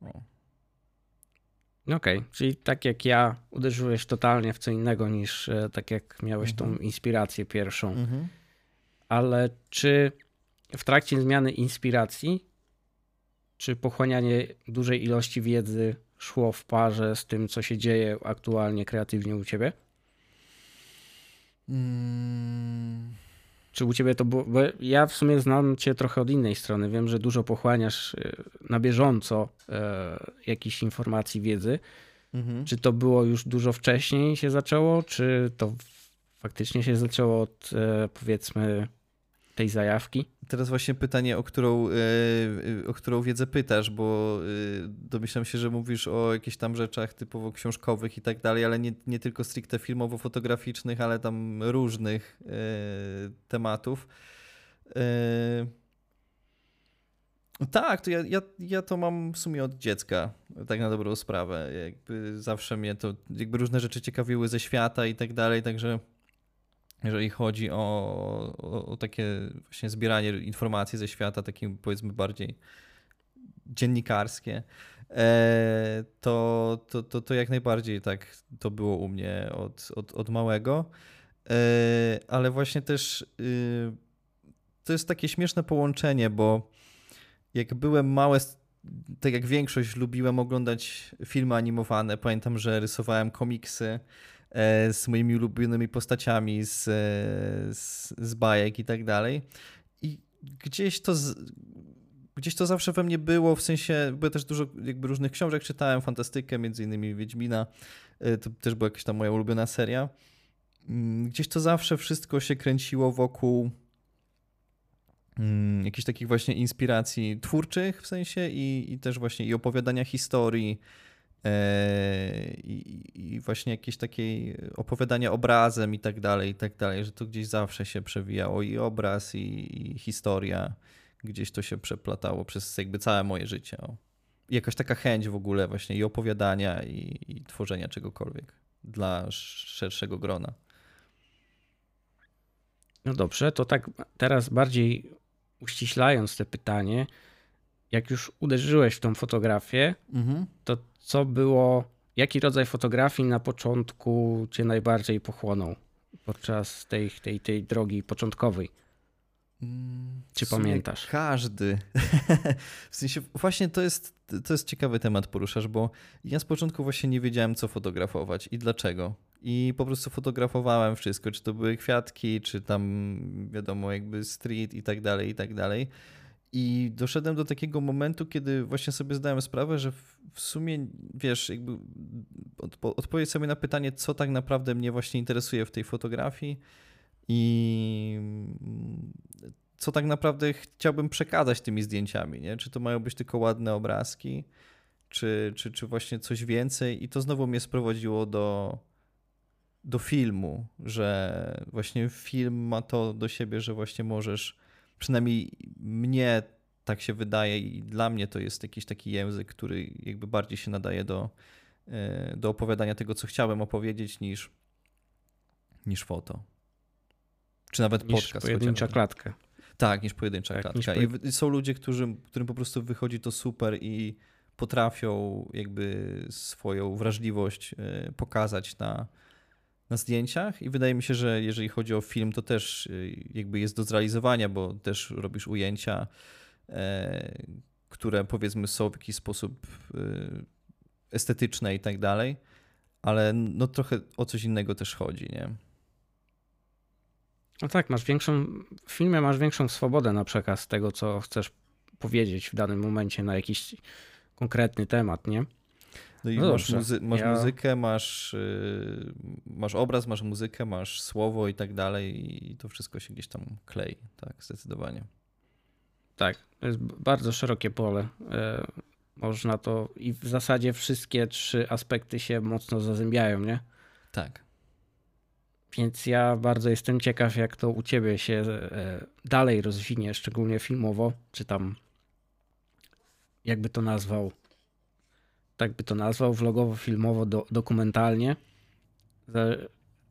O. Okej, czyli tak jak ja uderzyłeś totalnie w co innego niż e, tak jak miałeś tą Mhm. inspirację pierwszą. Mhm. ale czy w trakcie zmiany inspiracji, czy pochłanianie dużej ilości wiedzy szło w parze z tym, co się dzieje aktualnie kreatywnie u ciebie? Mm. Czy u ciebie to było. Bo ja w sumie znam cię trochę od innej strony. Wiem, że dużo pochłaniasz e, na bieżąco e, jakichś informacji, wiedzy. Mhm. Czy to było już dużo wcześniej się zaczęło, czy to faktycznie się zaczęło od e, powiedzmy tej zajawki? Teraz właśnie pytanie, o którą, yy, o którą wiedzę pytasz, bo yy, domyślam się, że mówisz o jakichś tam rzeczach typowo książkowych i tak dalej, ale nie, nie tylko stricte filmowo-fotograficznych, ale tam różnych tematów. Tak, to ja, ja, ja to mam w sumie od dziecka, tak na dobrą sprawę. Jakby zawsze mnie to, jakby różne rzeczy ciekawiły ze świata i tak dalej, także jeżeli chodzi o, o, o takie właśnie zbieranie informacji ze świata, takim powiedzmy bardziej dziennikarskie, e, to, to, to, to jak najbardziej tak to było u mnie od, od, od małego. E, ale właśnie też y, to jest takie śmieszne połączenie, bo jak byłem mały, tak jak większość, lubiłem oglądać filmy animowane. Pamiętam, że rysowałem komiksy z moimi ulubionymi postaciami z, e, z, z bajek i tak dalej. I gdzieś to, z, gdzieś to zawsze we mnie było, w sensie, bo ja też dużo jakby różnych książek czytałem, fantastykę, między innymi Wiedźmina, e, to też była jakaś tam moja ulubiona seria. Mm, Gdzieś to zawsze wszystko się kręciło wokół mm, jakichś takich właśnie inspiracji twórczych w sensie i, i też właśnie i opowiadania historii e, i, i właśnie jakieś takiej opowiadania obrazem i tak dalej, i tak dalej, że to gdzieś zawsze się przewijało i obraz i, i historia, gdzieś to się przeplatało przez jakby całe moje życie. O. I jakaś taka chęć w ogóle właśnie i opowiadania i, i tworzenia czegokolwiek dla szerszego grona. No dobrze, to tak teraz bardziej uściślając te pytanie, jak już uderzyłeś w tą fotografię, Mhm. to co było, jaki rodzaj fotografii na początku cię najbardziej pochłonął podczas tej, tej, tej drogi początkowej? Czy W sumie pamiętasz? Każdy. w sensie, właśnie to jest, to jest ciekawy temat poruszasz, bo ja z początku właśnie nie wiedziałem, co fotografować i dlaczego. I po prostu fotografowałem wszystko, czy to były kwiatki, czy tam wiadomo, jakby street i tak dalej, i tak dalej. I doszedłem do takiego momentu, kiedy właśnie sobie zdałem sprawę, że w sumie, wiesz, jakby odpowiedź sobie na pytanie, co tak naprawdę mnie właśnie interesuje w tej fotografii i co tak naprawdę chciałbym przekazać tymi zdjęciami, nie? Czy to mają być tylko ładne obrazki, czy, czy, czy właśnie coś więcej. I to znowu mnie sprowadziło do, do filmu, że właśnie film ma to do siebie, że właśnie możesz, przynajmniej mnie tak się wydaje i dla mnie to jest jakiś taki język, który jakby bardziej się nadaje do, e, do opowiadania tego, co chciałem opowiedzieć, niż, niż foto. Czy nawet niż podcast. Pojedyncza klatka. Tak, niż pojedyncza tak, klatka. Niż I są ludzie, którzy, którym po prostu wychodzi to super i potrafią jakby swoją wrażliwość e, pokazać na, na zdjęciach i wydaje mi się, że jeżeli chodzi o film, to też e, jakby jest do zrealizowania, bo też robisz ujęcia, e, które powiedzmy są w jakiś sposób estetyczne i tak dalej, ale no trochę o coś innego też chodzi, nie? No tak, masz większą, w filmie masz większą swobodę na przekaz tego, co chcesz powiedzieć w danym momencie na jakiś konkretny temat, nie? No i no masz, muzy masz ja... muzykę, masz, yy, masz obraz, masz muzykę, masz słowo i tak dalej i to wszystko się gdzieś tam klei, tak, zdecydowanie. Tak, to jest bardzo szerokie pole. Yy, można to i w zasadzie wszystkie trzy aspekty się mocno zazębiają, nie? Tak. Więc ja bardzo jestem ciekaw, jak to u ciebie się e, dalej rozwinie, szczególnie filmowo, czy tam jakby to nazwał, tak by to nazwał, vlogowo, filmowo, do, dokumentalnie.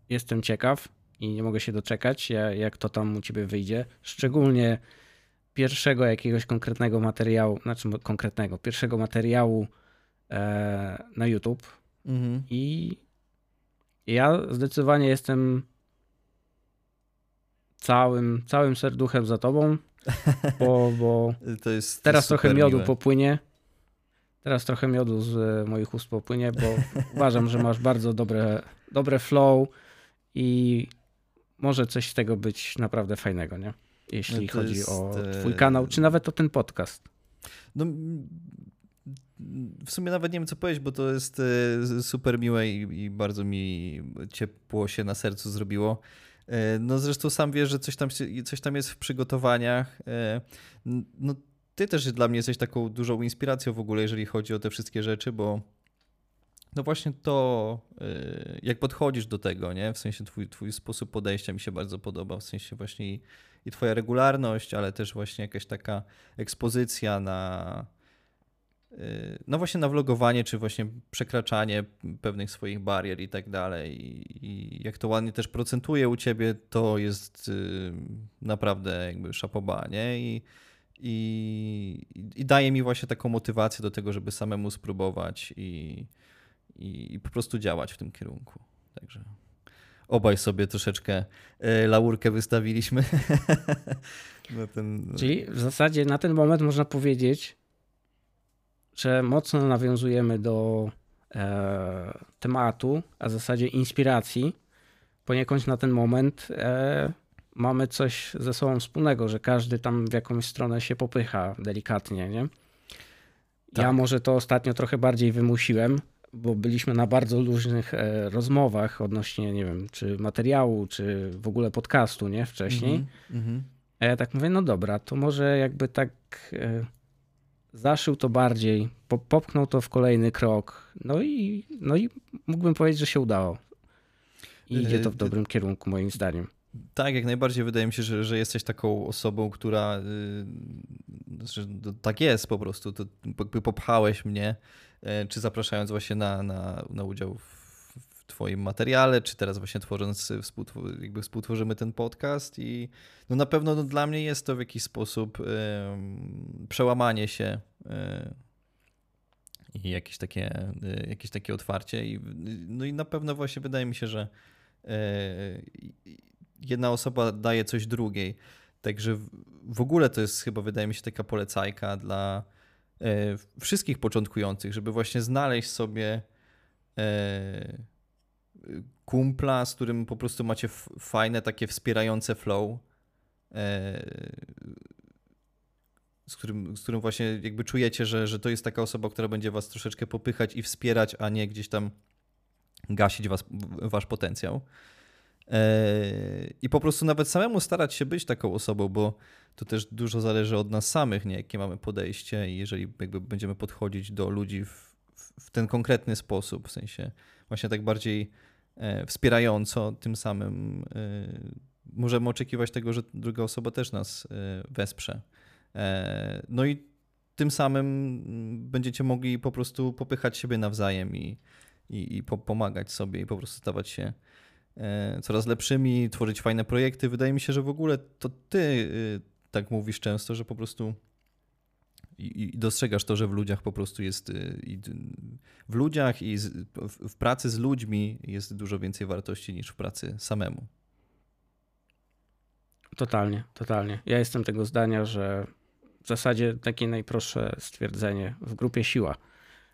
Jestem ciekaw i nie mogę się doczekać, jak to tam u ciebie wyjdzie. Szczególnie pierwszego jakiegoś konkretnego materiału, znaczy konkretnego, pierwszego materiału e, na YouTube. Mhm. I ja zdecydowanie jestem całym, całym serduchem za tobą, bo, bo teraz trochę miodu miłe. popłynie. Teraz trochę miodu z e, moich ust popłynie, bo uważam, że masz bardzo dobre, dobre flow i może coś z tego być naprawdę fajnego, nie? Jeśli no chodzi jest... o twój e, kanał, czy nawet o ten podcast. No, w sumie nawet nie wiem co powiedzieć, bo to jest e, super miłe i, i bardzo mi ciepło się na sercu zrobiło. No zresztą sam wiesz, że coś tam, coś tam jest w przygotowaniach. No ty też dla mnie jesteś taką dużą inspiracją w ogóle, jeżeli chodzi o te wszystkie rzeczy, bo no właśnie to, jak podchodzisz do tego, nie? W sensie twój, twój sposób podejścia mi się bardzo podoba, w sensie właśnie i, i twoja regularność, ale też właśnie jakaś taka ekspozycja na, Y, no właśnie na vlogowanie, czy właśnie przekraczanie pewnych swoich barier i tak dalej. I jak to ładnie też procentuje u ciebie, to jest y, naprawdę jakby szapoba, nie? I, i, i daje mi właśnie taką motywację do tego, żeby samemu spróbować i, i, i po prostu działać w tym kierunku. Także obaj sobie troszeczkę y, laurkę wystawiliśmy. ten... Czyli w zasadzie na ten moment można powiedzieć, że mocno nawiązujemy do e, tematu, a w zasadzie inspiracji. Poniekąd na ten moment e, mamy coś ze sobą wspólnego, że każdy tam w jakąś stronę się popycha delikatnie, nie? Tak. Ja może to ostatnio trochę bardziej wymusiłem, bo byliśmy na bardzo różnych e, rozmowach odnośnie, nie wiem, czy materiału, czy w ogóle podcastu, nie? Wcześniej. Mm -hmm. A ja tak mówię, no dobra, to może jakby tak e, zaszył to bardziej, popchnął to w kolejny krok. No i, no i mógłbym powiedzieć, że się udało. I idzie to w yy, dobrym kierunku, moim zdaniem. Tak, jak najbardziej wydaje mi się, że, że jesteś taką osobą, która yy, że tak jest po prostu. To jakby popchałeś mnie, yy, czy zapraszając właśnie na, na, na udział w Twoim materiale, czy teraz właśnie tworząc, jakby współtworzymy ten podcast i no na pewno no dla mnie jest to w jakiś sposób y, przełamanie się y, i jakieś takie, y, jakieś takie otwarcie i, no i na pewno właśnie wydaje mi się, że jedna osoba daje coś drugiej. Także w ogóle to jest chyba, wydaje mi się, taka polecajka dla wszystkich początkujących, żeby właśnie znaleźć sobie kumpla, z którym po prostu macie fajne, takie wspierające flow. E, z którym, z którym właśnie jakby czujecie, że, że to jest taka osoba, która będzie was troszeczkę popychać i wspierać, a nie gdzieś tam gasić was, wasz potencjał. I po prostu nawet samemu starać się być taką osobą, bo to też dużo zależy od nas samych, nie? jakie mamy podejście i jeżeli jakby będziemy podchodzić do ludzi w, w ten konkretny sposób, w sensie właśnie tak bardziej e, wspierająco, tym samym e, możemy oczekiwać tego, że druga osoba też nas e, wesprze. No i tym samym będziecie mogli po prostu popychać siebie nawzajem i, i, i pomagać sobie i po prostu stawać się coraz lepszymi, tworzyć fajne projekty. Wydaje mi się, że w ogóle to ty tak mówisz często, że po prostu i, dostrzegasz to, że w ludziach po prostu jest y, w ludziach i w pracy z ludźmi jest dużo więcej wartości niż w pracy samemu. Totalnie, totalnie. Ja jestem tego zdania, że w zasadzie takie najprostsze stwierdzenie w grupie siła.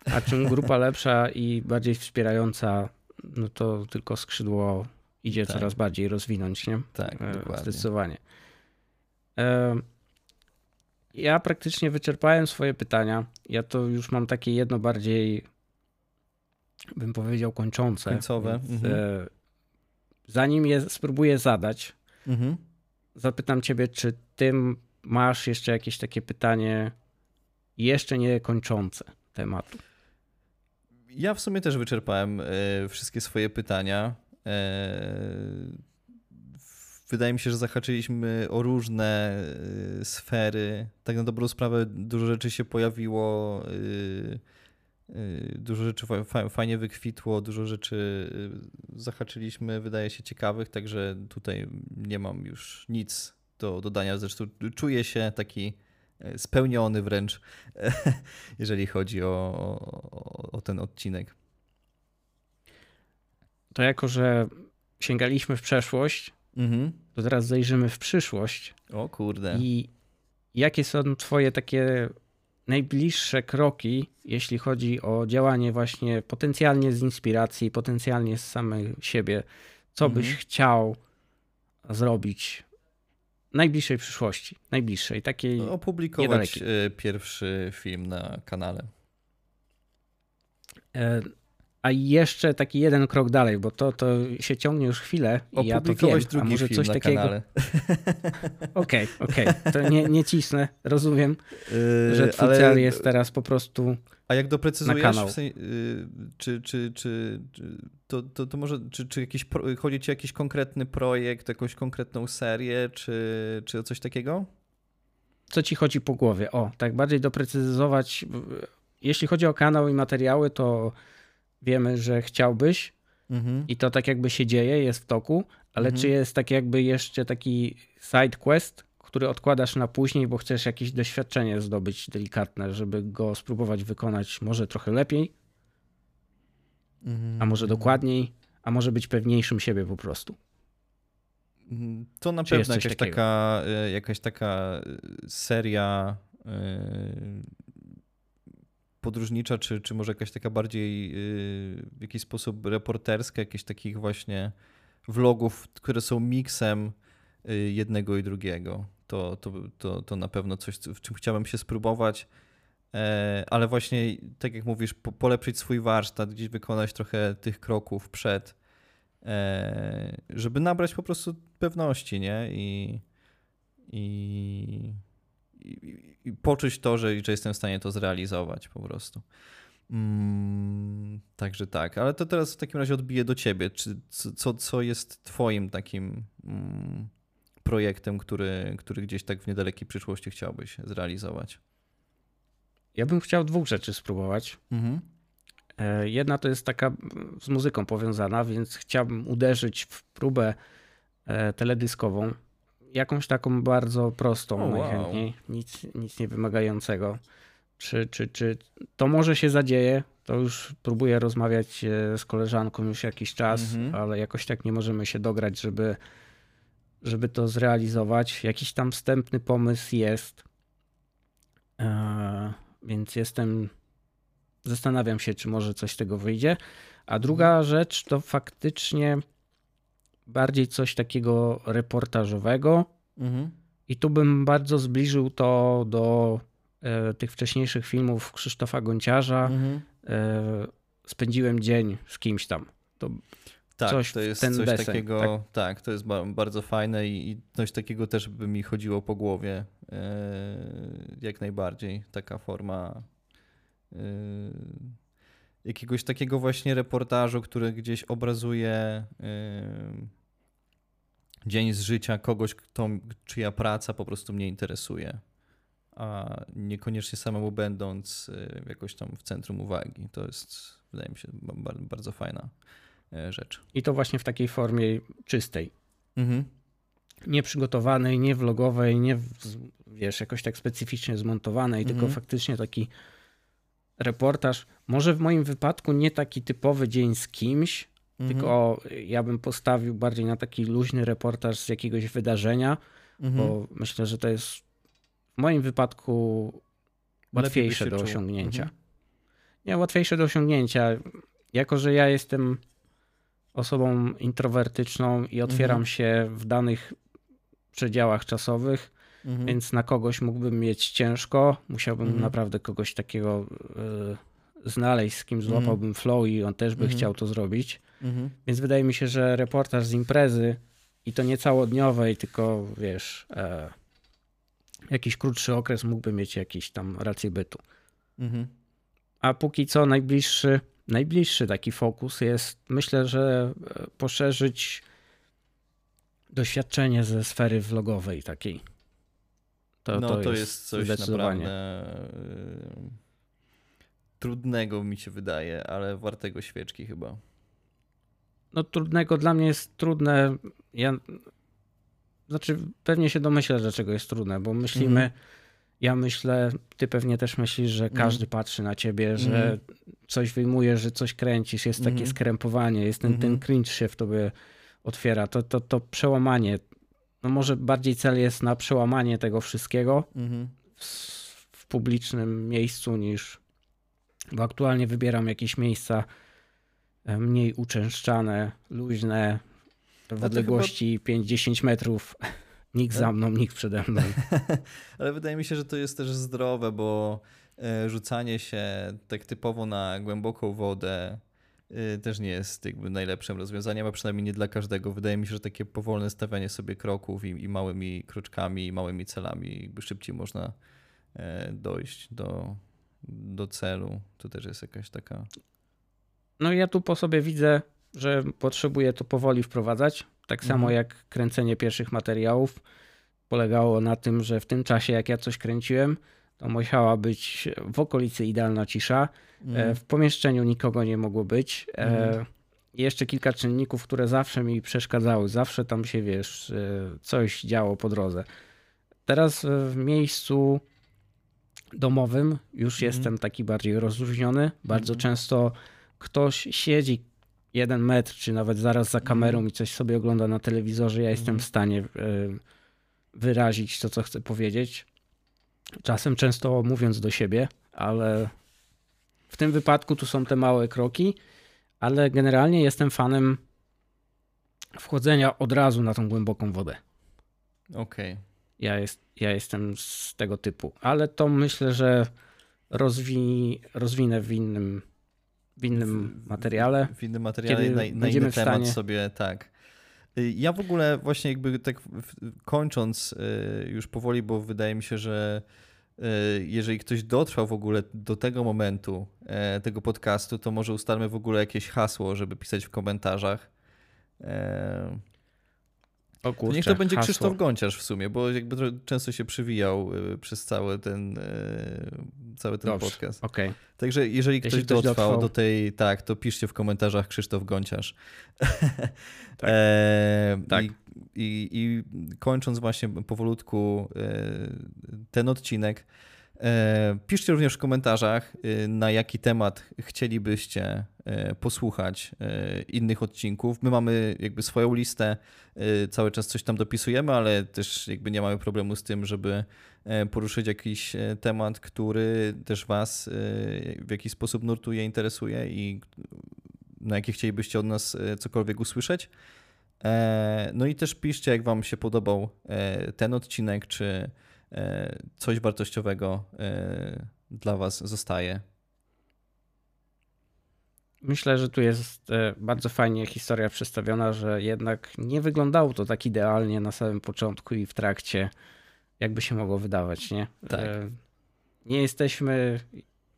A czym grupa lepsza i bardziej wspierająca, no to tylko skrzydło idzie tak. coraz bardziej rozwinąć, nie? Tak, e, dokładnie. Zdecydowanie. Ja praktycznie wyczerpałem swoje pytania. Ja to już mam takie jedno bardziej, bym powiedział, kończące. Końcowe. Więc, mhm. E, zanim je spróbuję zadać, mhm. zapytam ciebie, czy ty masz jeszcze jakieś takie pytanie jeszcze nie kończące tematu? Ja w sumie też wyczerpałem e, wszystkie swoje pytania wydaje mi się, że zahaczyliśmy o różne y, sfery. Tak na dobrą sprawę dużo rzeczy się pojawiło, dużo rzeczy fajnie wykwitło, dużo rzeczy zahaczyliśmy, wydaje się ciekawych, także tutaj nie mam już nic do dodania. Zresztą czuję się taki e, spełniony wręcz, jeżeli chodzi o, o, o ten odcinek. To jako, że sięgaliśmy w przeszłość, Mhm. To teraz zajrzymy w przyszłość. O kurde. I jakie są twoje takie najbliższe kroki, jeśli chodzi o działanie właśnie potencjalnie z inspiracji, potencjalnie z samej siebie? Co mhm. byś chciał zrobić najbliższej przyszłości, najbliższej, takiej Opublikować niedalekiej. E, pierwszy film na kanale. E, a jeszcze taki jeden krok dalej, bo to, to się ciągnie już chwilę i ja to wiem, a może coś takiego. Okej, okej, okay, to nie, nie cisnę, rozumiem, yy, że twój ale... cel jest teraz po prostu A jak doprecyzujesz, w sensie, yy, czy, czy, czy, czy, to, to, to może, czy, czy jakiś, chodzi ci o jakiś konkretny projekt, jakąś konkretną serię, czy, czy o coś takiego? Co ci chodzi po głowie? O, tak bardziej doprecyzować, jeśli chodzi o kanał i materiały, to wiemy, że chciałbyś mhm. i to tak jakby się dzieje, jest w toku, ale mhm. czy jest tak jakby jeszcze taki side quest, który odkładasz na później, bo chcesz jakieś doświadczenie zdobyć delikatne, żeby go spróbować wykonać może trochę lepiej, a może dokładniej, a może być pewniejszym siebie po prostu. Mhm. To na Czy pewno jakaś taka, e, jakaś taka seria e, podróżnicza, czy, czy może jakaś taka bardziej w jakiś sposób reporterska, jakieś takich właśnie vlogów, które są miksem jednego i drugiego. To, to, to, to na pewno coś, w czym chciałbym się spróbować. E, ale właśnie, tak jak mówisz, po, polepszyć swój warsztat, gdzieś wykonać trochę tych kroków przed, e, żeby nabrać po prostu pewności, nie? I, i i, i poczuć to, że, że jestem w stanie to zrealizować po prostu. Mm, także tak, ale to teraz w takim razie odbiję do ciebie. Czy, co, co jest twoim takim mm, projektem, który, który gdzieś tak w niedalekiej przyszłości chciałbyś zrealizować? Ja bym chciał dwóch rzeczy spróbować. Mhm. E, jedna to jest taka z muzyką powiązana, więc chciałbym uderzyć w próbę e, teledyskową jakąś taką bardzo prostą oh, najchętniej, wow. nic, nic nie wymagającego. Czy, czy, czy to może się zadzieje? To już próbuję rozmawiać e, z koleżanką już jakiś czas, -hmm. ale jakoś tak nie możemy się dograć, żeby, żeby to zrealizować. Jakiś tam wstępny pomysł jest, eee, więc jestem, zastanawiam się, czy może coś z tego wyjdzie. A druga mhm. rzecz to faktycznie bardziej coś takiego reportażowego mhm. I tu bym bardzo zbliżył to do e, tych wcześniejszych filmów Krzysztofa Gonciarza. Mhm. E, spędziłem dzień z kimś tam. To tak, coś to jest coś deseń, takiego, tak? tak? to jest bardzo fajne i, i coś takiego też by mi chodziło po głowie. E, jak najbardziej. Taka forma e, jakiegoś takiego właśnie reportażu, który gdzieś obrazuje e, dzień z życia kogoś, kto, czyja praca po prostu mnie interesuje, a niekoniecznie samemu będąc jakoś tam w centrum uwagi. To jest, wydaje mi się, bardzo fajna rzecz. I to właśnie w takiej formie czystej. Mhm. Nieprzygotowanej, nie vlogowej, nie wiesz, jakoś tak specyficznie zmontowanej, mhm. tylko faktycznie taki reportaż. Może w moim wypadku nie taki typowy dzień z kimś, mhm. tylko ja bym postawił bardziej na taki luźny reportaż z jakiegoś wydarzenia, mhm. bo myślę, że to jest w moim wypadku łatwiejsze do osiągnięcia. Mhm. Nie, łatwiejsze do osiągnięcia. Jako, że ja jestem osobą introwertyczną i otwieram mhm. się w danych przedziałach czasowych, mhm. więc na kogoś mógłbym mieć ciężko. Musiałbym mhm. naprawdę kogoś takiego y, znaleźć, z kim złapałbym mhm. flow i on też by mhm. chciał to zrobić. Mhm. Więc wydaje mi się, że reportaż z imprezy i to nie całodniowej, tylko wiesz, e, jakiś krótszy okres mógłby mieć jakiś tam rację bytu. A póki co najbliższy, najbliższy taki fokus jest, myślę, że e, poszerzyć doświadczenie ze sfery vlogowej takiej. To, no to, to jest, jest coś naprawdę yy, trudnego mi się wydaje, ale wartego świeczki chyba. No trudnego dla mnie jest trudne. Ja znaczy pewnie się domyślę, dlaczego jest trudne, bo myślimy, mm. Ja myślę, ty pewnie też myślisz, że każdy mm. patrzy na ciebie, że mm. coś wyjmujesz, że coś kręcisz, jest takie mhm. skrępowanie, jest ten, ten mhm. cringe się w tobie otwiera. To, to, to przełamanie, no może bardziej cel jest na przełamanie tego wszystkiego mhm. w, w, publicznym miejscu niż, bo aktualnie wybieram jakieś miejsca e, mniej uczęszczane, luźne, w odległości chyba... 5-10 metrów. Nikt za mną, nikt przede mną. Ale wydaje mi się, że to jest też zdrowe, bo e, rzucanie się tak typowo na głęboką wodę Y, też nie jest jakby najlepszym rozwiązaniem, a przynajmniej nie dla każdego. Wydaje mi się, że takie powolne stawianie sobie kroków i, i małymi kroczkami, i małymi celami jakby szybciej można e, dojść do, do celu. To też jest jakaś taka. No ja tu po sobie widzę, że potrzebuję to powoli wprowadzać. Tak samo mhm. jak kręcenie pierwszych materiałów polegało na tym, że w tym czasie, jak ja coś kręciłem, to musiała być w okolicy idealna cisza. Mm. W pomieszczeniu nikogo nie mogło być. Mm. Jeszcze kilka czynników, które zawsze mi przeszkadzały. Zawsze tam się, wiesz, e, coś działo po drodze. Teraz w miejscu domowym już mm. jestem taki bardziej rozluźniony. Bardzo mhm. często ktoś siedzi jeden metr, czy nawet zaraz za kamerą mhm. i coś sobie ogląda na telewizorze. Ja jestem w stanie wyrazić to, co chcę powiedzieć. Czasem często mówiąc do siebie, ale w tym wypadku tu są te małe kroki, ale generalnie jestem fanem wchodzenia od razu na tą głęboką wodę. Okej. Okay. Ja, jest, ja jestem z tego typu, ale to myślę, że rozwi, rozwinę w innym, w innym materiale. W, innym materiale, na, na inny temat stanie... sobie, tak. Y, ja w ogóle właśnie jakby tak kończąc y, już powoli, bo wydaje mi się, że y, jeżeli ktoś dotrwał w ogóle do tego momentu e, tego podcastu, to może ustalmy w ogóle jakieś hasło, żeby pisać w komentarzach. O kurczę, to niech to będzie hasło. Krzysztof Gąciarz w sumie, bo jakby często się przywijał przez cały ten, cały ten Dobrze, podcast. Okay. Także jeżeli ktoś, ktoś dotrwał, dotrwał, do tej, tak, to piszcie w komentarzach Krzysztof Gąciarz. Tak. E, tak. I, i, I, kończąc właśnie powolutku e, ten odcinek, e, piszcie również w komentarzach, e, na jaki temat chcielibyście posłuchać e, innych odcinków. My mamy jakby swoją listę, cały czas coś tam dopisujemy, ale też jakby nie mamy problemu z tym, żeby poruszyć jakiś temat, który też Was w jakiś sposób nurtuje, interesuje i na jakie chcielibyście od nas cokolwiek usłyszeć. E, no i też piszcie, jak Wam się podobał ten odcinek, czy coś wartościowego dla Was zostaje. Myślę, że tu jest bardzo fajnie historia przedstawiona, że jednak nie wyglądało to tak idealnie na samym początku i w trakcie, jakby się mogło wydawać, nie? Tak. Nie jesteśmy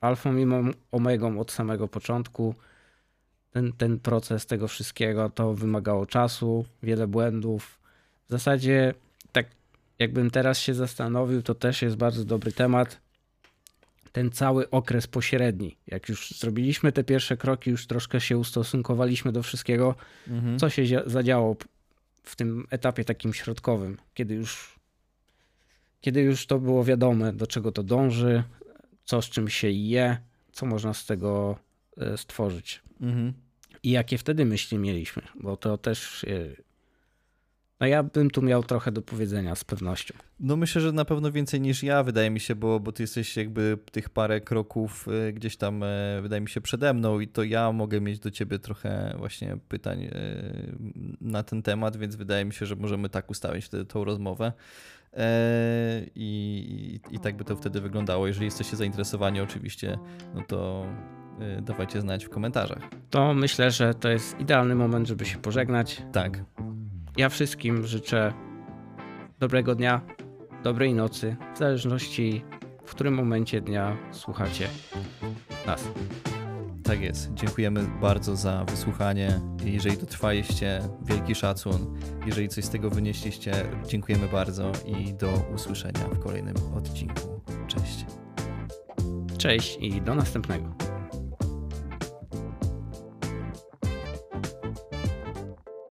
alfą i omegą od samego początku. Ten, ten proces tego wszystkiego to wymagało czasu, wiele błędów. W zasadzie, tak jakbym teraz się zastanowił, to też jest bardzo dobry temat. Ten cały okres pośredni, jak już zrobiliśmy te pierwsze kroki, już troszkę się ustosunkowaliśmy do wszystkiego, mhm. co się zadziało w tym etapie takim środkowym, kiedy już, kiedy już to było wiadome, do czego to dąży, co z czym się je, co można z tego e, stworzyć. Mhm. I jakie wtedy myśli mieliśmy, bo to też. No ja bym tu miał trochę do powiedzenia z pewnością. No myślę, że na pewno więcej niż ja, wydaje mi się, bo, bo ty jesteś jakby tych parę kroków e, gdzieś tam, wydaje mi się, przede mną i to ja mogę mieć do ciebie trochę właśnie pytań na ten temat, więc wydaje mi się, że możemy tak ustawić wtedy tą rozmowę. E, I, i, I tak by to wtedy wyglądało. Jeżeli jesteście zainteresowani, oczywiście, no to dawajcie znać w komentarzach. To myślę, że to jest idealny moment, żeby się pożegnać. Tak. Ja wszystkim życzę dobrego dnia, dobrej nocy, w zależności w którym momencie dnia słuchacie nas. Tak jest. Dziękujemy bardzo za wysłuchanie. Jeżeli dotrwaliście, wielki szacun. Jeżeli coś z tego wynieśliście, dziękujemy bardzo i do usłyszenia w kolejnym odcinku. Cześć. Cześć i do następnego.